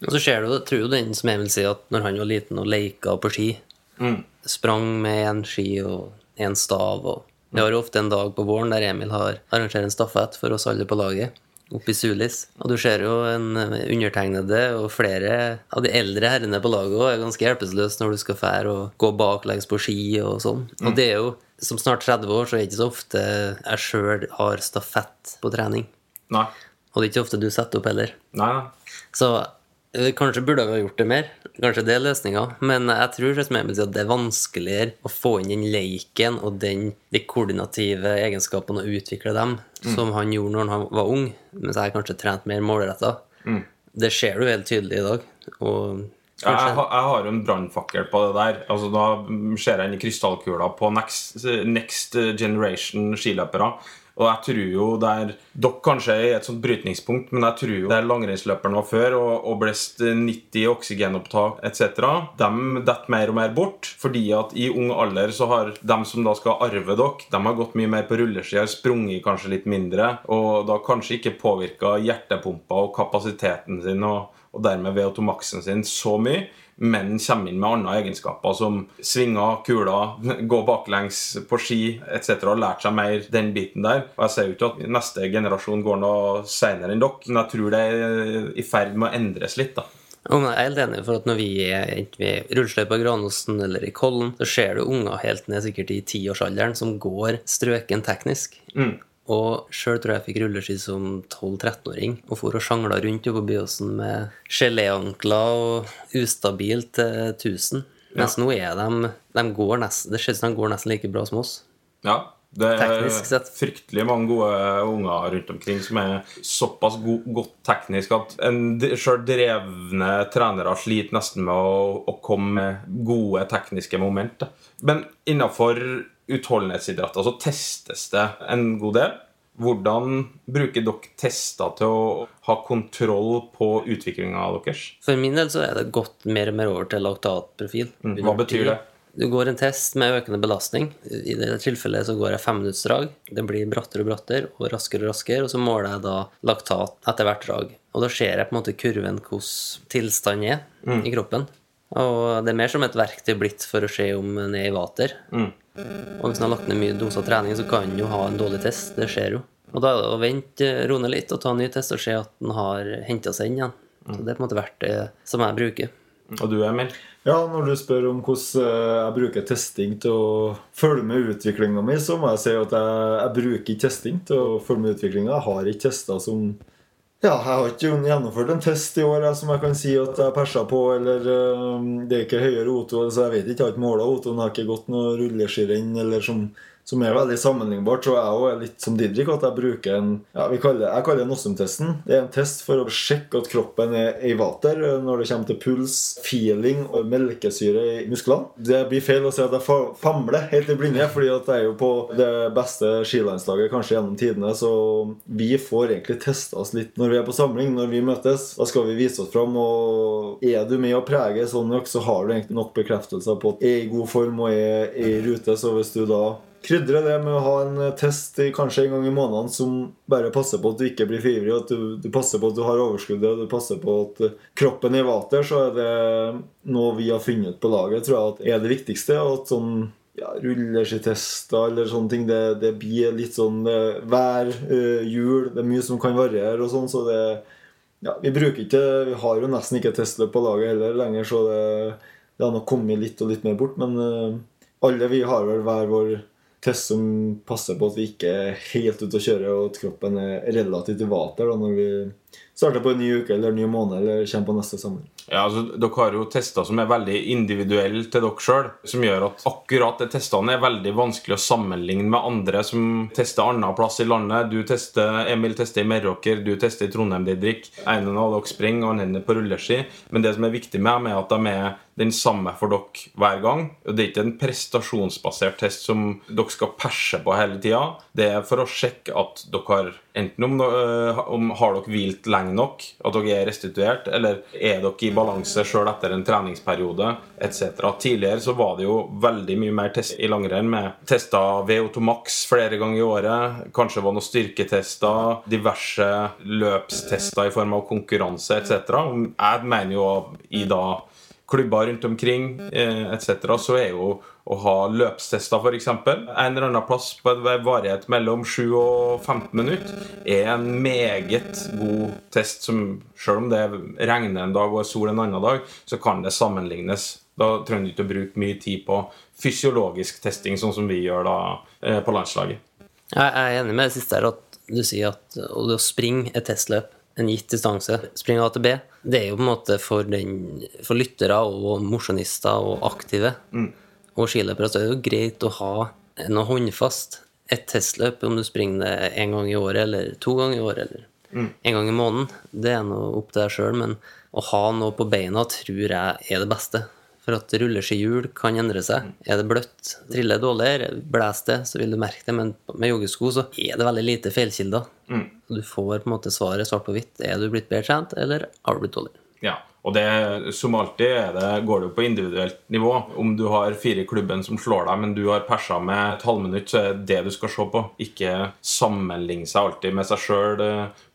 Og så ser du, tror jo den som Emil sier, at når han var liten og leika på ski, Mm. sprang med én ski og én stav og Vi har jo ofte en dag på våren der Emil har arrangerer en stafett for oss alle på laget. Oppe i Sulis. Og du ser jo en eh, undertegnede og flere av de eldre herrene på laget også er ganske hjelpeløse når du skal fære og gå baklengs på ski og sånn. Og det er jo Som snart 30 år så er det ikke så ofte jeg sjøl har stafett på trening. Nei. Og det er ikke ofte du setter opp heller. Nei, nei. Så kanskje burde vi ha gjort det mer. Kanskje det er løsninga. Men jeg tror at det er vanskeligere å få inn den leiken og den, de koordinative egenskapene og utvikle dem, som han gjorde når han var ung, mens jeg kanskje trent mer målretta. Det ser du helt tydelig i dag. Og Ja, jeg, har- jeg har jo en brannfakkel på det der. Altså, da ser jeg inn i krystallkula på next, next generation skiløpere. Og jeg tror jo det er Dere kanskje er i et sånt brytningspunkt, men jeg tror jo der langrennsløperen var før og, og blest 90 oksygenopptak etc., de detter mer og mer bort. Fordi at i ung alder så har de som da skal arve dere, de har gått mye mer på rulleski, sprunget kanskje litt mindre, og da kanskje ikke påvirka hjertepumpa og kapasiteten sin og, og dermed VO2-maksen sin så mye men kommer inn med andre egenskaper som svinger, kuler, gå baklengs på ski etc. og lært seg mer den biten der. Og Jeg ser jo ikke at neste generasjon går noe senere enn dere, men jeg tror det er i ferd med å endres litt. da. Og jeg er helt enig for at når vi er enten er rulleskøyta på Granåsen eller i Kollen, så ser du unger helt ned sikkert i tiårsalderen som går strøken teknisk. Og sjøl tror jeg jeg fikk rulleski som 12-13-åring og for og sjangla rundt på Byåsen med geléankler og ustabilt til 1000. Mens nå er de, de går nesten, Det ser ut som de går nesten like bra som oss. Ja, det er sett. fryktelig mange gode unger rundt omkring som er såpass go godt teknisk at sjøl drevne trenere sliter nesten med å, å komme med gode tekniske moment. Men innenfor utholdenhetsidretter Altså testes det en god del. Hvordan bruker dere tester til å ha kontroll på utviklinga deres? For min del så er det gått mer og mer over til laktatprofil. Mm, Hva betyr det? Du går en test med økende belastning. I det tilfellet så går jeg femminuttsdrag. Det blir brattere og brattere og raskere og raskere, og så måler jeg da laktat etter hvert drag. Og da ser jeg på en måte kurven hvordan tilstanden er Mm. i kroppen. Og det er mer som et verktøy blitt for å se om en er i vater. Mm. Og hvis en har lagt ned mye doser trening, så kan en jo ha en dårlig test. Det skjer jo. Og da er det å vente, roe ned litt og ta en ny test og se at den har henta seg inn igjen. Så det er på en måte verdt det som jeg bruker. Og du, Emil? Ja, når du spør om hvordan eh, jeg bruker testing til å følge med utviklinga mi, så må jeg si at jeg, jeg bruker ikke testing til å følge med utviklinga. Jeg har ikke tester som Ja, jeg har ikke gjennomført en test i år jeg, som jeg kan si at jeg persa på, eller eh, det er ikke høyere O2, så jeg vet ikke. Jeg har ikke måla O2-en, har ikke gått noe rulleskirenn eller som som er veldig sammenlignbart, så jeg også er litt som Didrik at jeg bruker en ja, kaller, Jeg kaller det Nossum-testen. Det er en test for å sjekke at kroppen er i vater når det kommer til puls, feeling og melkesyre i musklene. Det blir feil å si at jeg famler helt i blinde, fordi at jeg er jo på det beste skilandslaget kanskje gjennom tidene, så vi får egentlig testa oss litt når vi er på samling, når vi møtes. Da skal vi vise oss fram, og er du med å prege sånn nok, så har du egentlig nok bekreftelser på at jeg er i god form og er i rute, så hvis du da krydre det med å ha en eh, test kanskje en gang i måneden som bare passer på at du ikke blir for ivrig, at du, du passer på at du har overskuddet, og du passer på at eh, kroppen er i vater, så er det noe vi har funnet på laget, tror jeg at er det viktigste. Og at sånn ja, rulleskitester eller sånne ting, det, det blir litt sånn det, vær, øh, jul, det er mye som kan variere og sånn, så det ja, vi bruker ikke Vi har jo nesten ikke testløp på laget heller lenger, så det, det har nok kommet litt og litt mer bort. Men øh, alle vi har vel hver vår test som passer på at vi ikke er helt ute å kjøre, og at kroppen er relativt vater da, når vi starter på en ny uke eller en ny måned eller kommer på neste sommer. Ja, altså, Dere har jo tester som er veldig individuelle til dere sjøl, som gjør at akkurat de testene er veldig vanskelig å sammenligne med andre som tester annen plass i landet. Du tester, Emil tester i Meråker, du tester i Trondheim, Didrik. En av dere springer, og en er på rulleski. Men det som er viktig med dem, er at de er den samme for dere hver gang. Og Det er ikke en prestasjonsbasert test som dere skal perse på hele tida. Det er for å sjekke at dere har enten om, øh, om har dere hvilt lenge nok, at dere er restituert, eller er dere i balanse sjøl etter en treningsperiode etc. Tidligere så var det jo veldig mye mer test i langrenn med tester VO2 max flere ganger i året. Kanskje var noen styrketester, diverse løpstester i form av konkurranse etc. Jeg mener jo i da klubber rundt omkring eh, etc., så er jo å ha løpstester f.eks. En eller annen plass på en varighet mellom 7 og 15 minutter er en meget god test som selv om det regner en dag og er sol en annen dag, så kan det sammenlignes. Da trenger du ikke å bruke mye tid på fysiologisk testing, sånn som vi gjør da eh, på landslaget. Jeg er enig med det siste her, at du sier at å springe et testløp, en gitt distanse, springe B, det er jo på en måte for, den, for lyttere og mosjonister og aktive og skiløpere, så er det jo greit å ha noe håndfast. Et testløp, om du springer det en gang i året eller to ganger i året eller en gang i måneden, det er noe opp til deg sjøl, men å ha noe på beina tror jeg er det beste. For at rulleskihjul kan endre seg. Er det bløtt, triller dårligere, blåser det, så vil du merke det. Men med joggesko så er det veldig lite feilkilder. Mm. Du får på en måte svaret svart på hvitt. Er du blitt bedre trent, eller har du blitt dårligere? Ja, og det, som alltid er det, går det jo på individuelt nivå. Om du har fire i klubben som slår deg, men du har persa med et halvminutt, så er det det du skal se på. Ikke sammenligne seg alltid med seg sjøl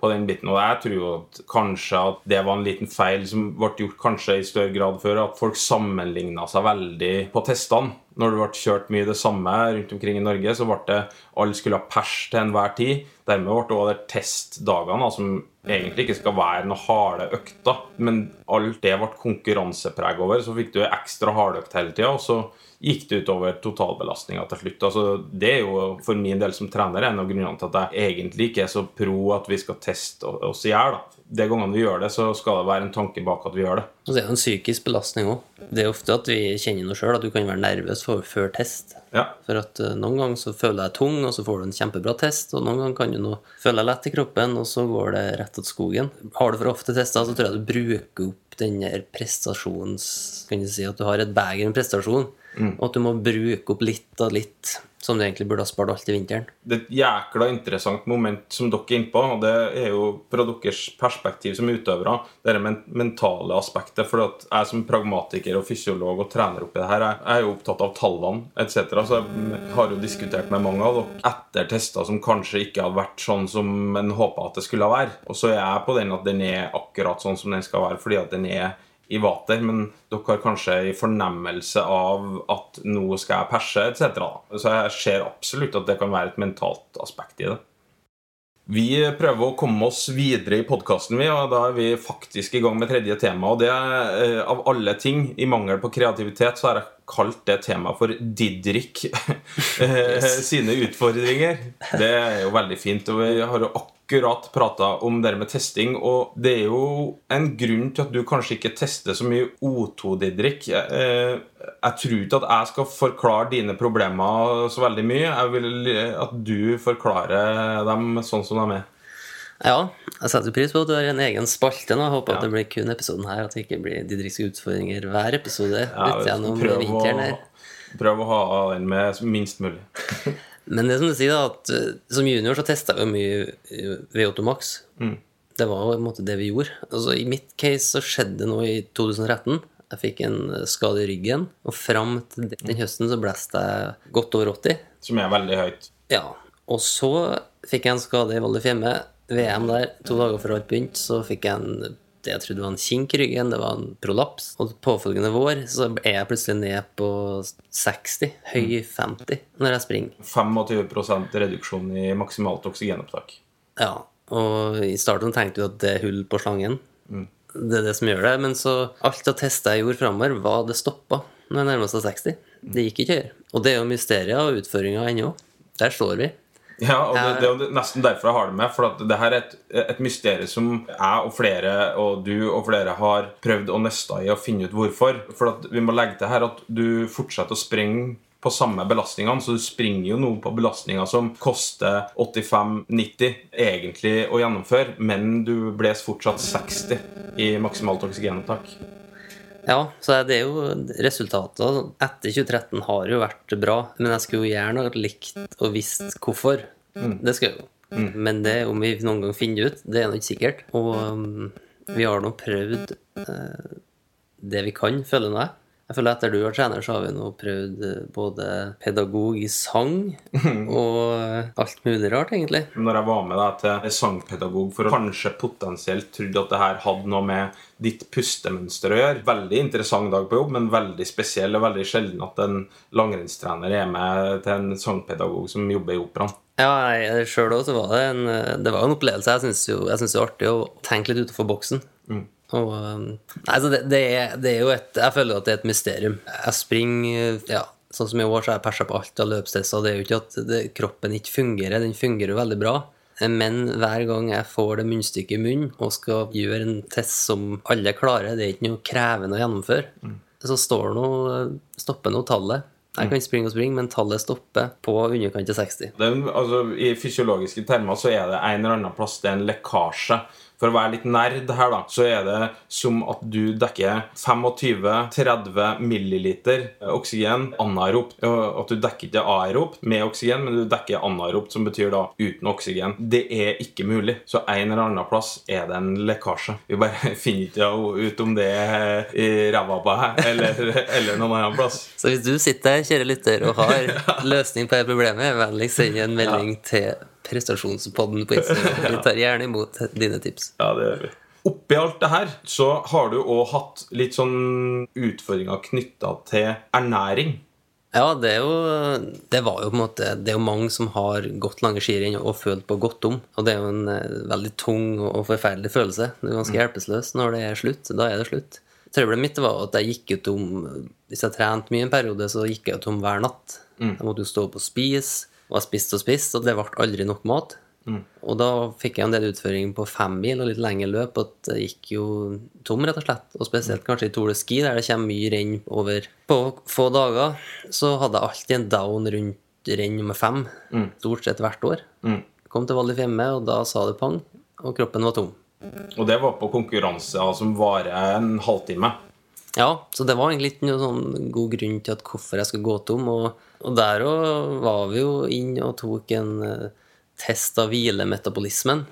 på den biten. Og jeg tror jo at kanskje at det var en liten feil som ble gjort kanskje i større grad før. At folk sammenligna seg veldig på testene. Når det ble kjørt mye det samme rundt omkring i Norge, så ble det alle skulle ha pers til enhver tid. Dermed ble det også testdagene, som egentlig ikke skal være noe harde økter. Men alt det ble konkurransepreg over. Så fikk du ekstra hardøkt hele tida, og så gikk det utover totalbelastninga til slutt. Altså, det er jo for min del som trener en av grunnene til at jeg egentlig ikke er så pro at vi skal teste oss i hjel. De gangene vi gjør det, så skal det være en tanke bak at vi gjør det. Og så er det en psykisk belastning òg. Det er ofte at vi kjenner noe sjøl, at du kan være nervøs for, før test. Ja. For at eh, noen ganger så føler jeg tung, og så får du en kjempebra test. Og noen ganger kan du nå føle deg lett i kroppen, og så går det rett til skogen. Har du for ofte tester, så tror jeg du bruker opp den der prestasjons... Kan du si at du har et beger med prestasjon. Og at du må bruke opp litt og litt som du egentlig burde ha spart alt i vinteren. Det er et jækla interessant moment som dere er inne på, og det er jo fra deres perspektiv som utøvere, det men mentale aspektet. For jeg som pragmatiker og fysiolog og trener oppi det her, jeg jeg er jo opptatt av tallene etc. Så jeg har jo diskutert med mange av dere etter tester som kanskje ikke hadde vært sånn som en håpa at det skulle være. Og så er jeg på den at den er akkurat sånn som den skal være, fordi at den er i vater, men dere har kanskje en fornemmelse av at nå skal jeg perse, etc. Så jeg ser absolutt at det kan være et mentalt aspekt i det. Vi prøver å komme oss videre i podkasten, og da er vi faktisk i gang med tredje tema. Og det, er, av alle ting, i mangel på kreativitet, så har jeg kalt det temaet for Didrik eh, sine utfordringer. Det er jo veldig fint. Og vi har jo akkurat prata om det med testing, og det er jo en grunn til at du kanskje ikke tester så mye O2, Didrik. Eh, Jeg tror ikke at jeg skal forklare dine problemer så veldig mye. Jeg vil at du forklarer dem sånn som de er. Ja, jeg setter pris på at du har en egen spalte nå. Jeg håper Ja. at det blir kun episoden her, at det ikke blir Didriks utfordringer hver episode Ja, ut gjennom vinteren å- her. Prøve å ha den med minst mulig. Men det som du sier da, at eh, som junior så testa jo mye eh, VO2 Max. Mm. Det var på en måte det vi gjorde. Altså I mitt case så skjedde det noe i 2013. Jeg fikk en eh, skade i ryggen, og fram til den- den høsten så blåste jeg godt over 80. Som er veldig høyt. Ja, og så fikk jeg en skade i Valdres Fjemme. VM der, to dager før alt begynte, så fikk jeg en det jeg trodde var en kink i ryggen, det var en prolaps. Og påfølgende vår så er jeg plutselig ned på 60, høy 50, når jeg springer. 25% reduksjon i maksimalt oksygenopptak. Ja, og i starten tenkte du at det er hull på slangen. Det er det som gjør det. Men så alt av tester jeg gjorde framover, var det stoppa når jeg nærma seg 60. Det gikk ikke høyere. Og det er jo mysterier og utfordringer ennå. Der står vi. Ja, og det, det er jo nesten derfor jeg har det med. For at det her er et, et mysterium som jeg og flere, og du og flere, har prøvd å nøste i og finne ut hvorfor. For at vi må legge til her at du fortsetter å springe på samme belastningene, så du springer jo nå på belastninger som koster 85-90 egentlig å gjennomføre, men du bles fortsatt 60 i maksimalt oksygenopptak. Ja, så det er jo resultatet etter 2013 har jo vært bra. Men jeg skulle jo gjerne likt og visst hvorfor. Det skal jeg jo. Men det om vi noen gang finner ut, det er nå ikke sikkert. Og um, vi har nå prøvd uh, det vi kan, føler nå jeg. Jeg føler Etter du var trener, så har vi nå prøvd eh, både pedagog i sang og alt mulig rart, egentlig. når jeg var med deg til sangpedagog for å kanskje potensielt trodde at det her hadde noe med ditt pustemønster å gjøre. Veldig interessant dag på jobb, men veldig spesiell og veldig sjelden at en langrennstrener er med til en sangpedagog som jobber i operaen. Ja, sjøl òg, så var det en, det var en opplevelse. Jeg syns jo jeg synes det er artig å tenke litt utenfor boksen. Og, um, nei, så det, det, er, det er jo et Jeg føler at det er et mysterium. Jeg springer ja, Sånn som i år, så har jeg persa på alt av løpstester. Det er jo ikke at det, kroppen ikke fungerer. Den fungerer jo veldig bra. Men hver gang jeg får det munnstykket i munnen og skal gjøre en test som alle klarer, det er ikke noe krevende å gjennomføre, så står noe, stopper nå tallet. Jeg kan springe og springe, men tallet stopper på underkant til 60. Det, er altså, I fysiologiske termer så er det en eller annen plass det er en lekkasje. For å være litt nerd her, da, så er det som at du dekker 25-30 milliliter oksygen anaeropt. At du dekker ikke aeropt med oksygen, men du dekker anaeropt, som betyr da uten oksygen. Det er ikke mulig. Så en eller annen plass er det en lekkasje. Vi bare finner ikke ut om det er i ræva på deg eller, eller noen annen plass. Så hvis du sitter her, kjære lytter, og har løsning på det problemet, vennligst send en melding til prestasjonspodden på Instagram. Vi tar gjerne imot dine tips. Ja, det gjør vi. Oppi alt det her så har du òg hatt litt sånn utfordringer knytta til ernæring. Ja, det er jo Det var jo på en måte Det er jo mange som har gått lange skirenn og følt på godt om. Og det er jo en eh, veldig tung og forferdelig følelse. Du er ganske hjelpeløs når det er slutt. Da er det slutt. Trøbbelet mitt var at jeg gikk jo tom Hvis jeg trente mye en periode, så gikk jeg jo tom hver natt. Jeg måtte jo stå opp og spise. Og jeg spiste og spiste, og det ble aldri nok mat. Og da fikk jeg en del utføring på femmil og litt lengre løp. At jeg gikk jo tom, rett og slett. Og spesielt kanskje i Tour de Ski, der det kommer mye renn over På få dager så hadde jeg alltid en down rundt renn nummer fem. Stort sett hvert år. Kom til Val di Fiemme, og da sa det pang, og kroppen var tom. Og det var på konkurranser som varer en halvtime. Ja, så det var egentlig ikke noen sånn god grunn til at hvorfor jeg skulle gå tom. Og, og der òg var vi jo inn og tok en eh, test av hvilemetabolismen.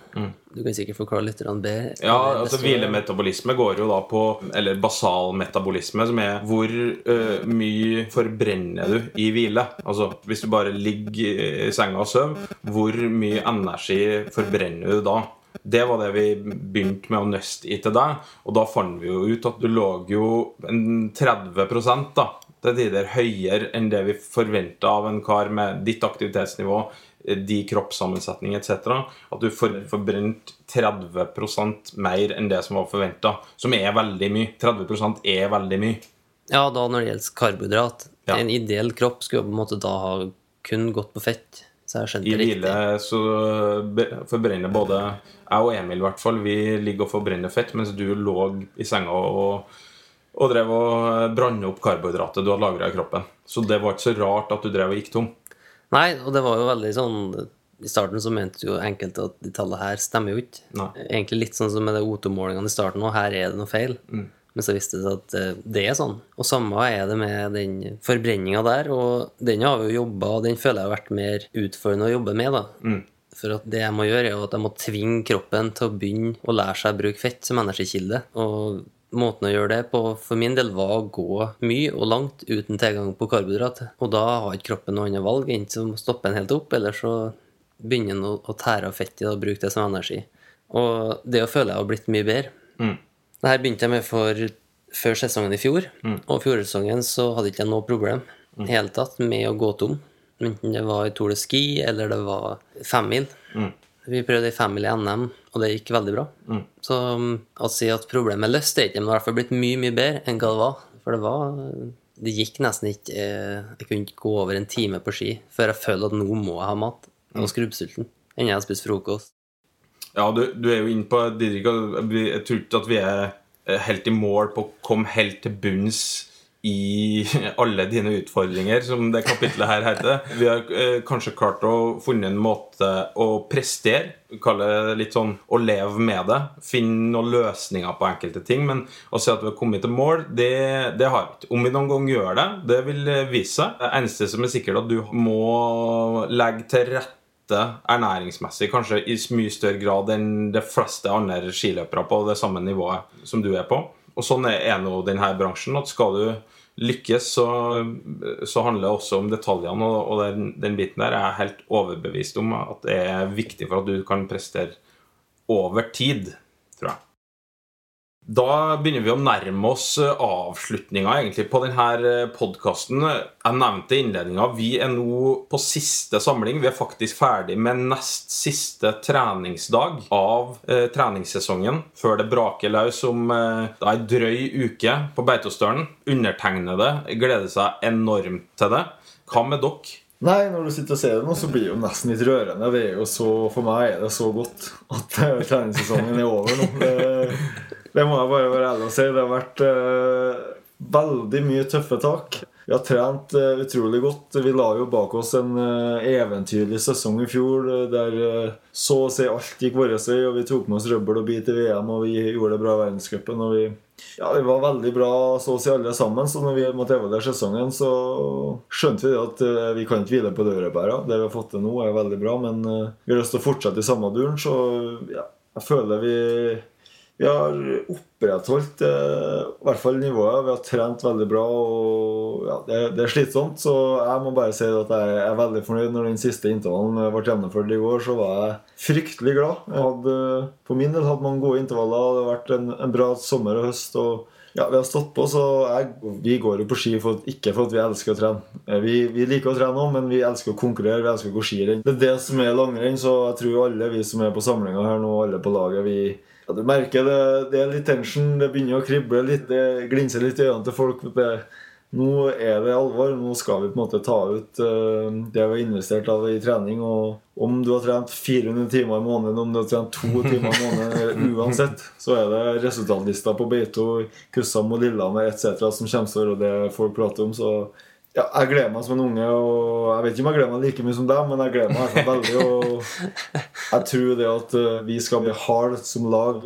Du kan sikkert forklare litt bedre. Mm. Ja, altså Hvilemetabolisme går jo da på Eller basal metabolisme, som er hvor uh, mye forbrenner du i hvile. Altså hvis du bare ligger i senga og sover, hvor mye energi forbrenner du da? Det var det vi begynte med å nøste i til deg. Og da fant vi jo ut at du lå jo en 30 da, til tider høyere enn det vi forventa av en kar med ditt aktivitetsnivå, de kroppssammensetning etc. At du får forbrent 30 mer enn det som var forventa. Som er veldig mye. 30% er veldig mye. Ja, da når det gjelder karbohydrat. Ja. En ideell kropp skulle på en måte da ha kun gått på fett. Så jeg I hvile så forbrenner både jeg og Emil i hvert fall Vi ligger og forbrenner fett, mens du lå i senga og, og drev og brant opp karbohydratet du hadde lagra i kroppen. Så det var ikke så rart at du drev og gikk tom. Nei, og det var jo veldig sånn I starten så mente jo enkelte at de tallene her stemmer jo ikke. Egentlig litt sånn som med de O2-målingene i starten, og her er det noe feil. Men så viste det seg at eh, det er sånn. Og samme er det med den forbrenninga der, og den har jo jobba, og den føler jeg har vært mer utfordrende å jobbe med, da. For at det jeg må gjøre, er at jeg må tvinge kroppen til å begynne å lære seg å bruke fett som energikilde. Og måten å gjøre det på for min del var å gå mye og langt uten tilgang på karbohydrat. Og da har ikke kroppen noe annet valg enn å stoppe den helt opp, eller så begynner den å, tære av fettet og bruke det som energi. Og det å føle jeg har blitt mye bedre. Det her begynte jeg med for før sesongen i fjor. Og fjorårssesongen så hadde jeg ikke noe problem mm. hele tatt med å gå tom. Enten det var i Tour de Ski eller det var femmil. Vi prøvde i femmil i NM, og det gikk veldig bra. Så um, å si at problemet er løst, er ikke, men det har i hvert fall blitt mye, mye bedre enn hva det var. For det var Det gikk nesten ikke eh, Jeg kunne ikke gå over en time på ski før jeg følte at nå må jeg ha mat. Jeg var skrubbsulten. enn jeg har spist frokost. Ja, du, du er jo inne på Didrik, Jeg tror ikke at vi er eh, helt i mål på å komme helt til bunns i alle dine utfordringer, som det kapitlet her heter. Vi har eh, kanskje klart å funne en måte å prestere, kalle det litt sånn å leve med det. Finne noen løsninger på enkelte ting. Men å si at vi har kommet til mål, det, det har vi ikke. Om vi noen gang gjør det, det vil eh, vise seg. Det eneste som er sikkert, at du må legge til rette ernæringsmessig kanskje i mye større grad enn de fleste andre skiløpere på det samme nivået som du er på. Og sånn er nå denne bransjen. at Skal du lykkes, så, så handler det også om detaljene. Og, og den, den biten der er jeg helt overbevist om at det er viktig for at du kan prestere over tid, tror jeg. Da begynner vi å nærme oss avslutninga egentlig på denne podkasten. Jeg nevnte i innledninga vi er nå på siste samling. Vi er faktisk ferdig med nest siste treningsdag av eh, treningssesongen før det braker løs om eh, ei drøy uke på Beitostølen. Undertegnede gleder seg enormt til det. Hva med dere? Nei, når du sitter og ser det nå, så blir det jo nesten litt rørende. Det er jo så, For meg er det så godt at eh, treningssesongen er over nå. Det, det må jeg bare være ærlig og si. Det har vært uh, veldig mye tøffe tak. Vi har trent uh, utrolig godt. Vi la jo bak oss en uh, eventyrlig sesong i fjor der så å si alt gikk vår vei, og vi tok med oss røbbel og bit i VM, og vi gjorde det bra i verdenscupen. og vi ja, Vi var veldig bra så å si alle sammen, så når vi måtte evaluere sesongen, så skjønte vi at vi kan ikke hvile på dørebæra. Det vi har fått til nå, er veldig bra, men vi har lyst til å fortsette i samme duren, så ja, jeg føler vi vi har opprettholdt eh, i hvert fall nivået. Vi har trent veldig bra. og ja, det, det er slitsomt, så jeg må bare si at jeg er veldig fornøyd. Når den siste intervallen ble gjennomført i går, så var jeg fryktelig glad. Jeg hadde, på min del hadde mange gode intervaller. Det har vært en, en bra sommer og høst. og ja, Vi har stått på, så jeg, vi går jo på ski for, ikke for at vi elsker å trene. Eh, Vi, vi liker å trene òg, men vi elsker å konkurrere. Vi elsker å gå skirenn. Det er det som er langrenn, så jeg tror alle vi som er på samlinga her nå, alle på laget, vi ja, Du merker det, det er litt tension, det begynner å krible litt, det glinser litt i øynene til folk. Det, nå er det alvor. Nå skal vi på en måte ta ut eh, det vi har investert av i trening. Og om du har trent 400 timer i måneden, om du har trent to timer i måneden, uansett, så er det resultatlista på Beito, Kussam og Lillehammer etc. som kommer til å være det folk prater om. Så ja, jeg gleder meg som en unge. Og jeg vet ikke om jeg gleder meg like mye som deg, men jeg gleder meg veldig. Og jeg tror det at eh, vi skal bli harde som lag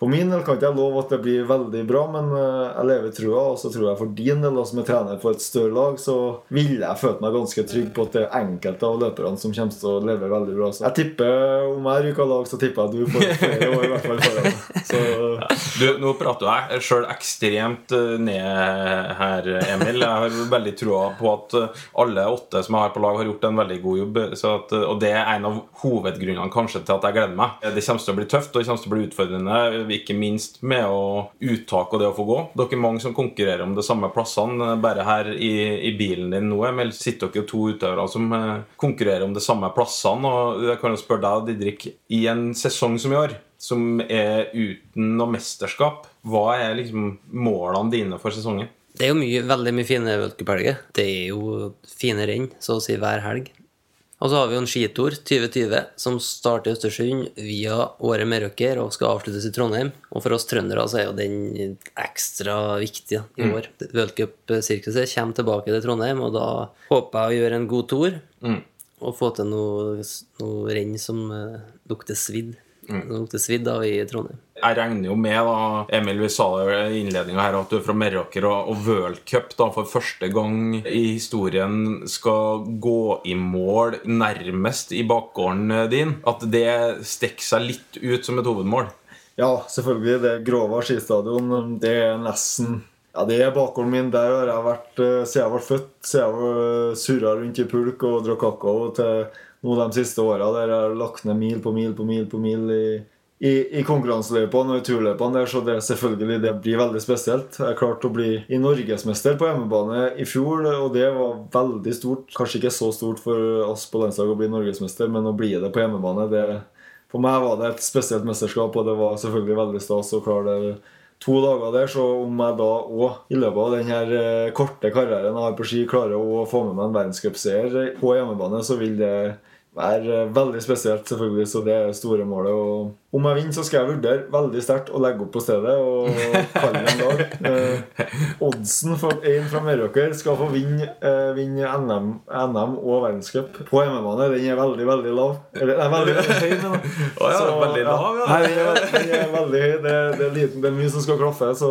For min del kan ikke jeg love at det blir veldig bra, men eh, jeg lever trua. Og så tror jeg for din del, som er trener for et større lag, så ville jeg følt meg ganske trygg på at det er enkelte av løperne som kommer til å leve veldig bra. Så jeg tipper, om jeg ryker av lag, så tipper jeg at du får flere år i hvert fall foran. Så Du, nå prater jeg sjøl ekstremt eh, ned her, Emil. Jeg har veldig trua på at eh, alle åtte som jeg har på lag, har gjort en veldig god jobb. At, og det er en av hovedgrunnene kanskje til at jeg gleder meg. Det kommer til å bli tøft og det kommer til å bli utfordrende, ikke minst med å uttak og det å få gå. Dere er mange som konkurrerer om de samme plassene. Bare her i, i bilen din nå, Emil, sitter dere to utøvere som eh, konkurrerer om de samme plassene. Og jeg kan jo spørre deg, Didrik, i en sesong som i år, som er uten noe mesterskap, hva er liksom målene dine for sesongen? Det er jo mye, veldig mye fine vølkepelger. Det er jo fine renn, så å si hver helg. Og så har vi jo en skitur 2020 som starter i Østersund via Åre Meråker og skal avsluttes i Trondheim. Og for oss trøndere så er jo den ekstra viktig i år. Worldcup-sirkuset kommer tilbake til Trondheim, og da håper jeg å gjøre en god tour. Og få til noe, noe renn som eh, lukter svidd. Lukter svidd av i Trondheim. Jeg regner jo med, da, Emil, vi sa det i innledninga her, at du er fra Meråker, og, og World Cup da, for første gang i historien skal gå i mål nærmest i bakgården din. At det stikker seg litt ut som et hovedmål. ja, selvfølgelig. Det Grova skistadion. Det er nesten ja, det er bakgården min. Der har jeg vært eh, siden jeg ble født. Siden jeg var surra rundt i pulk og drakk kakao til nå de siste åra. Der jeg har lagt ned mil på mil på mil på mil i, i, i konkurranseløypene og i turløpene. der, Så det selvfølgelig det blir veldig spesielt. Jeg klarte å bli i norgesmester på hjemmebane i fjor, og det var veldig stort. Kanskje ikke så stort for oss på landslaget å bli norgesmester, men å bli det på hjemmebane det, For meg var det et spesielt mesterskap, og det var selvfølgelig veldig stas å klare det to dager der, så om jeg da òg i løpet av den her eh, korte karrieren jeg har på ski, klarer å få med meg en verdenscupseier på hjemmebane, så vil det være eh, veldig spesielt, selvfølgelig. Så det er store målet. Og om jeg vinner, så skal jeg vurdere veldig sterkt å legge opp på stedet og kalle det en dag. Eh, oddsen for en fra Meråker skal få vinne, eh, vinne NM, NM og verdenscup på hjemmebane. Den er veldig, veldig lav. Eller, nei, veldig, veldig høy. Men, ja, veldig lav, ja. Nei, den er, den er veldig høy. Det, det, er liten, det er mye som skal klaffe. Så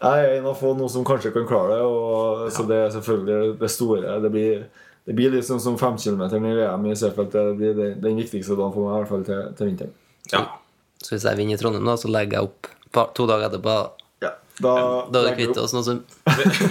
jeg er en av få noen som kanskje kan klare det. Og, så det er selvfølgelig det store. Det blir det blir litt sånn som femkilometeren i VM i Seefeld. Det blir den, den viktigste dagen for meg, i hvert fall til, til vinteren. Ja. Så hvis jeg vinner i Trondheim, da, så legger jeg opp to dager etterpå. Da, Da er det vi kvitt oss noe som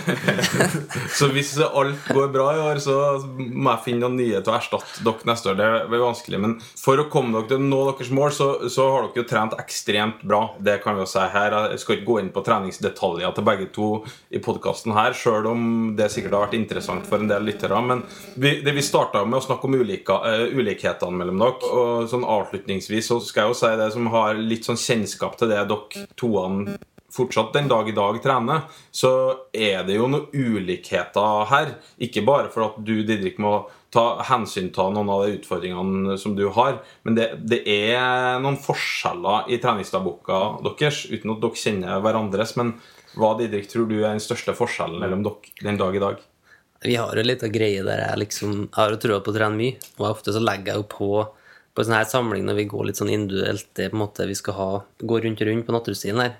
Så hvis alt går bra i år, så må jeg finne noen nye til å erstatte dere neste år. Det blir vanskelig, men for å komme dere til å nå deres mål, så, så har dere jo trent ekstremt bra. Det kan vi jo si her. Jeg skal ikke gå inn på treningsdetaljer til begge to i podkasten her, sjøl om det sikkert har vært interessant for en del lyttere. Men vi, det vi starta med å snakke om ulike, uh, ulikhetene mellom dere. Og sånn avslutningsvis så skal jeg jo si det som har litt sånn kjennskap til det dere toene fortsatt den dag i dag trener, så er det jo noen ulikheter her. Ikke bare for at du, Didrik, må ta hensyn til noen av de utfordringene som du har, men det, det er noen forskjeller i treningsdagboka deres, uten at dere kjenner hverandres. Men hva, Didrik, tror du er den største forskjellen mellom dere den dag i dag? Vi har jo litt av greie der jeg liksom har jo trua på å trene mye, og ofte så legger jeg jo på på en sånn her samling når vi går litt sånn individuelt, det er på en måte vi skal ha gå rundt og rundt på naturstien her.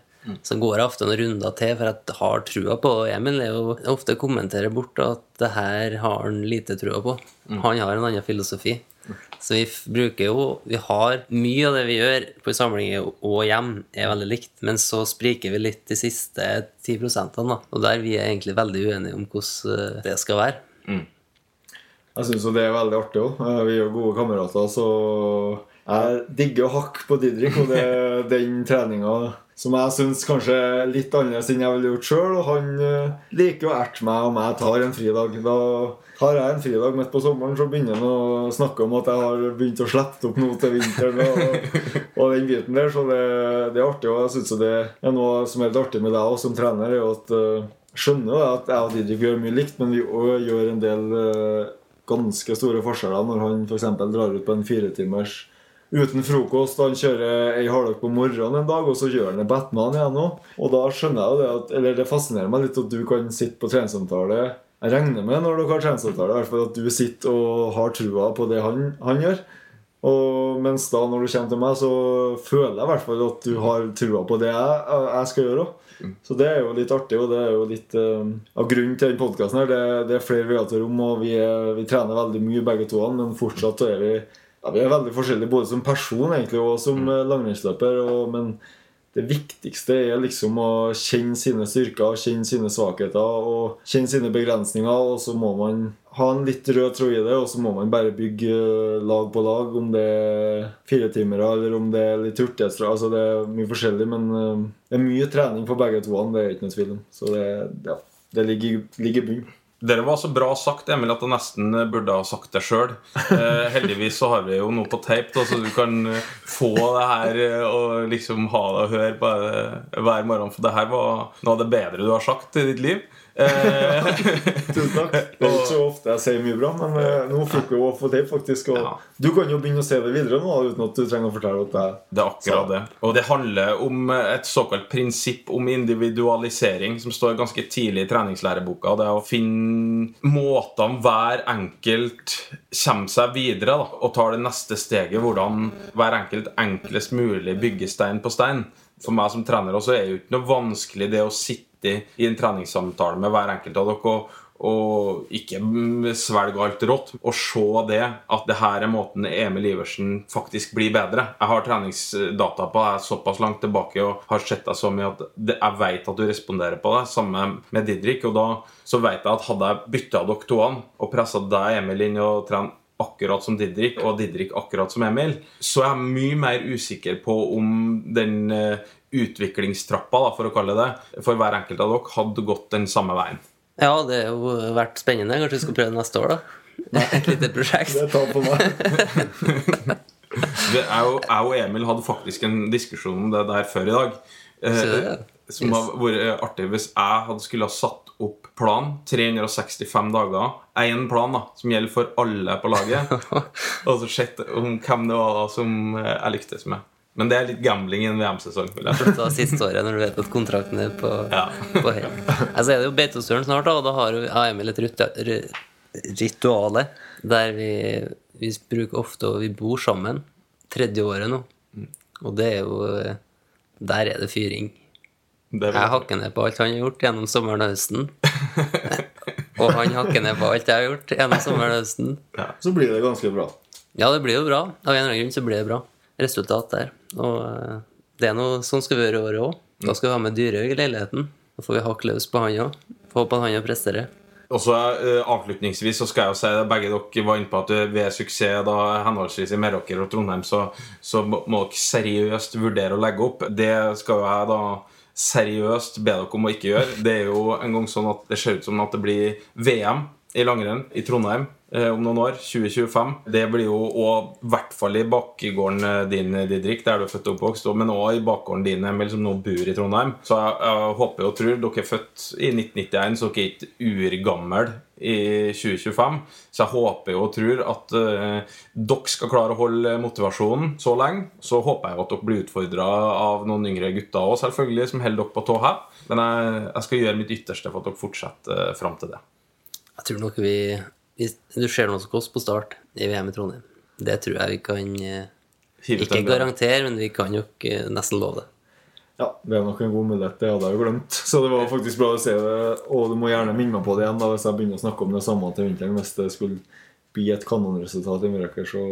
Så går jeg ofte noen runder til, for jeg har trua på Emil. er jo ofte kommenterer bort at det her har han lite trua på. Han har en annen filosofi. Så vi bruker jo Vi har mye av det vi gjør på samlinger og hjem, er veldig likt, men så spriker vi litt de siste 10 da. Og der vi er egentlig veldig uenige om hvordan eh, det skal være. Jeg syns jo det er veldig artig òg. Vi er jo gode kamerater, så jeg digger å hakke på Didrik. Og det er den treninga som jeg syns kanskje er litt annerledes enn jeg ville gjort sjøl. Og han eh, liker å erte meg om jeg tar en fridag. Da har jeg en fridag midt på sommeren, så begynner han å snakke om at jeg har begynt å slippe opp noe til vinteren. Og, og den biten der, Så det, det er artig. Og jeg syns det er noe som er litt artig med deg òg som trener, er at eh, skjønner jo at jeg og Didrik gjør mye likt, men vi òg gjør en del eh, ganske store forskjeller når han f.eks. drar ut på en firetimers uten frokost. Han kjører ei halvøk på morgenen en dag, og så gjør han det Batman igjen nå. Og da skjønner jeg jo det at Eller det fascinerer meg litt at du kan sitte på treningssamtale Jeg regner med når dere har treningssamtale, i hvert fall at du sitter og har trua på det han, han gjør. Og mens da når du kommer til meg, så føler jeg i hvert fall at du har trua på det jeg, jeg skal gjøre. òg. Så det er jo litt artig, og det er jo litt uh, av grunnen til den podkasten her. Det, det er flere veier til rom, og vi, er, vi trener veldig mye begge to, men fortsatt er vi ja, Vi er veldig forskjellige både som person egentlig og som mm. langrennsløper. Men det viktigste er liksom å kjenne sine styrker, kjenne sine svakheter og kjenne sine begrensninger. Og så må man ha en litt rød tråd i det, og så må man bare bygge eh, lag på lag. Om det er firetimere eller om det er litt hurtighetstra. Altså det er mye forskjellig, men eh, det er mye trening på begge to. Det er ikke noe tvil om. Så det, ja, det ligger, ligger i bunnen. Dere var så bra sagt, Emil, at jeg nesten burde ha sagt det sjøl. Eh, heldigvis så har vi jo noe på tape, da, så du kan eh, få det her eh, og liksom ha det og høre på hver morgen. For det her var noe av det bedre du har sagt i ditt liv. Eh, Tusen takk. Det er ikke så ofte jeg sier mye bra, men eh, nå fikk vi få det, faktisk. Ja. du kan jo begynne å se det videre nå, uten at du trenger å fortelle at det er Det er akkurat det. Og det handler om et såkalt prinsipp om individualisering som står ganske tidlig i treningslæreboka. Det er å finne måtene hver enkelt kommer seg videre da, og tar det neste steget. Hvordan hver enkelt enklest mulig bygger stein på stein. For meg som trener også er det jo ikke noe vanskelig det å sitte i en treningssamtale med hver enkelt av dere og ikke svelge alt rått. Og se det, at det her er måten Emil Iversen faktisk blir bedre. Jeg har treningsdata på deg såpass langt tilbake og har sett deg så mye at jeg vet at du responderer på det. Samme med Didrik. Og da så vet jeg at hadde jeg bytta dere to an og pressa deg, Emil, inn og trent akkurat som Didrik og Didrik akkurat som Emil, så jeg er jeg mye mer usikker på om den eh, utviklingstrappa, da, for å kalle det, for hver enkelt av dere hadde gått den samme veien. Ja, det har jo vært spennende. Kanskje vi skal prøve neste år, da. Et lite prosjekt. Det tar på meg. Det, jeg, og, jeg og Emil hadde faktisk en diskusjon om det der før i dag. Så det, ja. Som Yes. hadde vært artig hvis jeg hadde skulle ha satt opp plan 365 dager. Én plan da, som gjelder for alle på laget. og så sett om hvem det var da som eh, jeg lyktes med. Men det er litt gambling i en VM-sesong. jeg siste året, når du vet at kontrakten er på, Ja. på hell. Altså er det jo Beitostølen snart, da, og da har jo Emil et rituale der vi, vi bruker ofte og vi bor sammen. Tredje året nå. Og det er jo Der er det fyring. Jeg hakker ned på alt han har gjort gjennom sommeren og høsten. Og han hakker ned på alt jeg har gjort gjennom sommeren og høsten. Så blir det ganske bra. Ja, det blir jo bra. Av en eller annen grunn så blir det bra resultat der. Og eh, det er noe sånn skal vi gjøre i året òg. Da skal vi ha med Dyrhaug i leiligheten. Da får vi hakke løs på han òg. Håpe at han presterer. Og så uh, Avslutningsvis så skal jeg jo si det begge dere var inne på at ved suksess da henholdsvis i Meråker og Trondheim, så, så må dere seriøst vurdere å legge opp. Det skal jo jeg da seriøst be dere om å ikke gjøre. Det er jo en gang sånn at det ser ut som at det blir VM i langrenn i Trondheim eh, om noen år. 2025. Det blir jo òg i hvert fall i bakgården eh, din, Didrik, der du er født og oppvokst, men òg i bakgården din, Emil, som nå bor i Trondheim. Så jeg, jeg håper og tror dere er født i 1991, så dere er ikke urgamle i 2025. Så jeg håper og tror at eh, dere skal klare å holde motivasjonen så lenge. Så håper jeg at dere blir utfordra av noen yngre gutter òg, selvfølgelig, som holder dere på tå her. Men jeg, jeg skal gjøre mitt ytterste for at dere fortsetter uh, fram til det. Jeg tror nok vi, hvis Du ser noe som oss på start i VM i Trondheim. Det tror jeg vi kan eh, Ikke garantere, men vi kan nok eh, nesten love det. Ja, det er nok en god mulighet. Det hadde jeg jo glemt. Så det var faktisk bra å se det. Og du må gjerne minne meg på det igjen da, hvis jeg begynner å snakke om det samme til vinteren. Hvis det skulle bli et kanonresultat i Miraker, så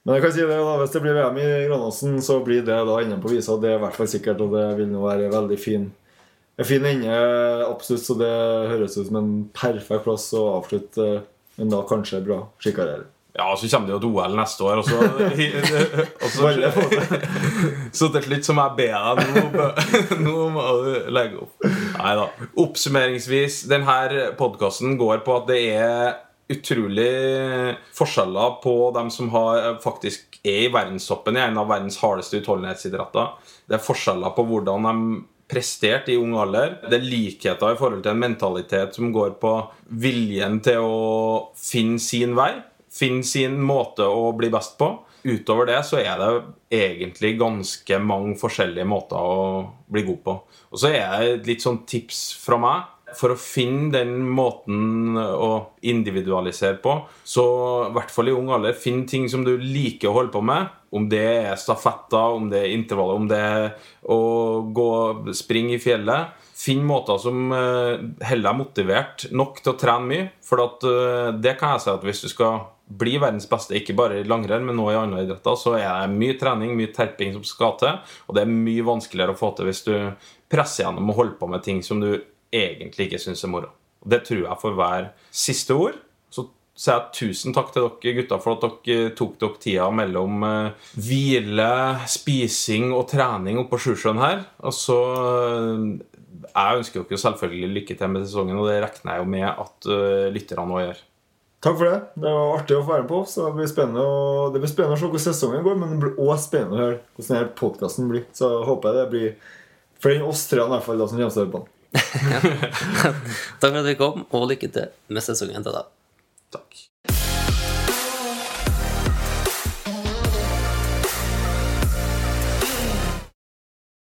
Men jeg kan si det da, hvis det blir VM i Granåsen, så blir det da inne på visa. Det er i hvert fall sikkert, og det vil nå være veldig fin en fin ende, absolutt. Så det høres ut som en perfekt plass å avslutte en da kanskje bra skikarriere. Ja, så kommer det jo et OL neste år, og så, så, til slutt så må jeg be deg nå, nå må du legge opp. Nei da. Oppsummeringsvis, denne podkasten går på at det er utrolig forskjeller på dem som har, faktisk er i verdenstoppen i en av verdens hardeste utholdenhetsidretter. Det er forskjeller på hvordan de presterte i ung alder. Det er likheter i forhold til en mentalitet som går på viljen til å finne sin vei. Finne sin måte å bli best på. Utover det så er det egentlig ganske mange forskjellige måter å bli god på. Og så er det et litt sånn tips fra meg. For å finne den måten å individualisere på, så i hvert fall i ung alder, finn ting som du liker å holde på med. Om det er stafetter, om det er intervaller, om det er å gå springe i fjellet. Finn måter som heller holder deg motivert nok til å trene mye. For eh, det kan jeg si at hvis du skal bli verdens beste, ikke bare i langrenn, men også i andre idretter, så er det mye trening, mye terping som skal til. Og det er mye vanskeligere å få til hvis du presser gjennom og holder på med ting som du egentlig ikke syns er moro. Og det tror jeg for hver siste ord. Så sier jeg tusen takk til dere gutta for at dere tok dere tida mellom eh, hvile, spising og trening oppå Sjusjøen her. Og så eh, Jeg ønsker dere selvfølgelig lykke til med sesongen, og det regner jeg jo med at lytterne òg gjør. Takk for det. Det var artig å få være med på. Så det blir spennende å, det blir spennende å se hvordan sesongen går, men det blir også spennende å høre hvordan denne podkasten blir. Så håper jeg det blir flere enn oss tre i hvert fall da, som kommer høre på den. Takk for at du kom, og lykke til med sesongen til deg. Takk.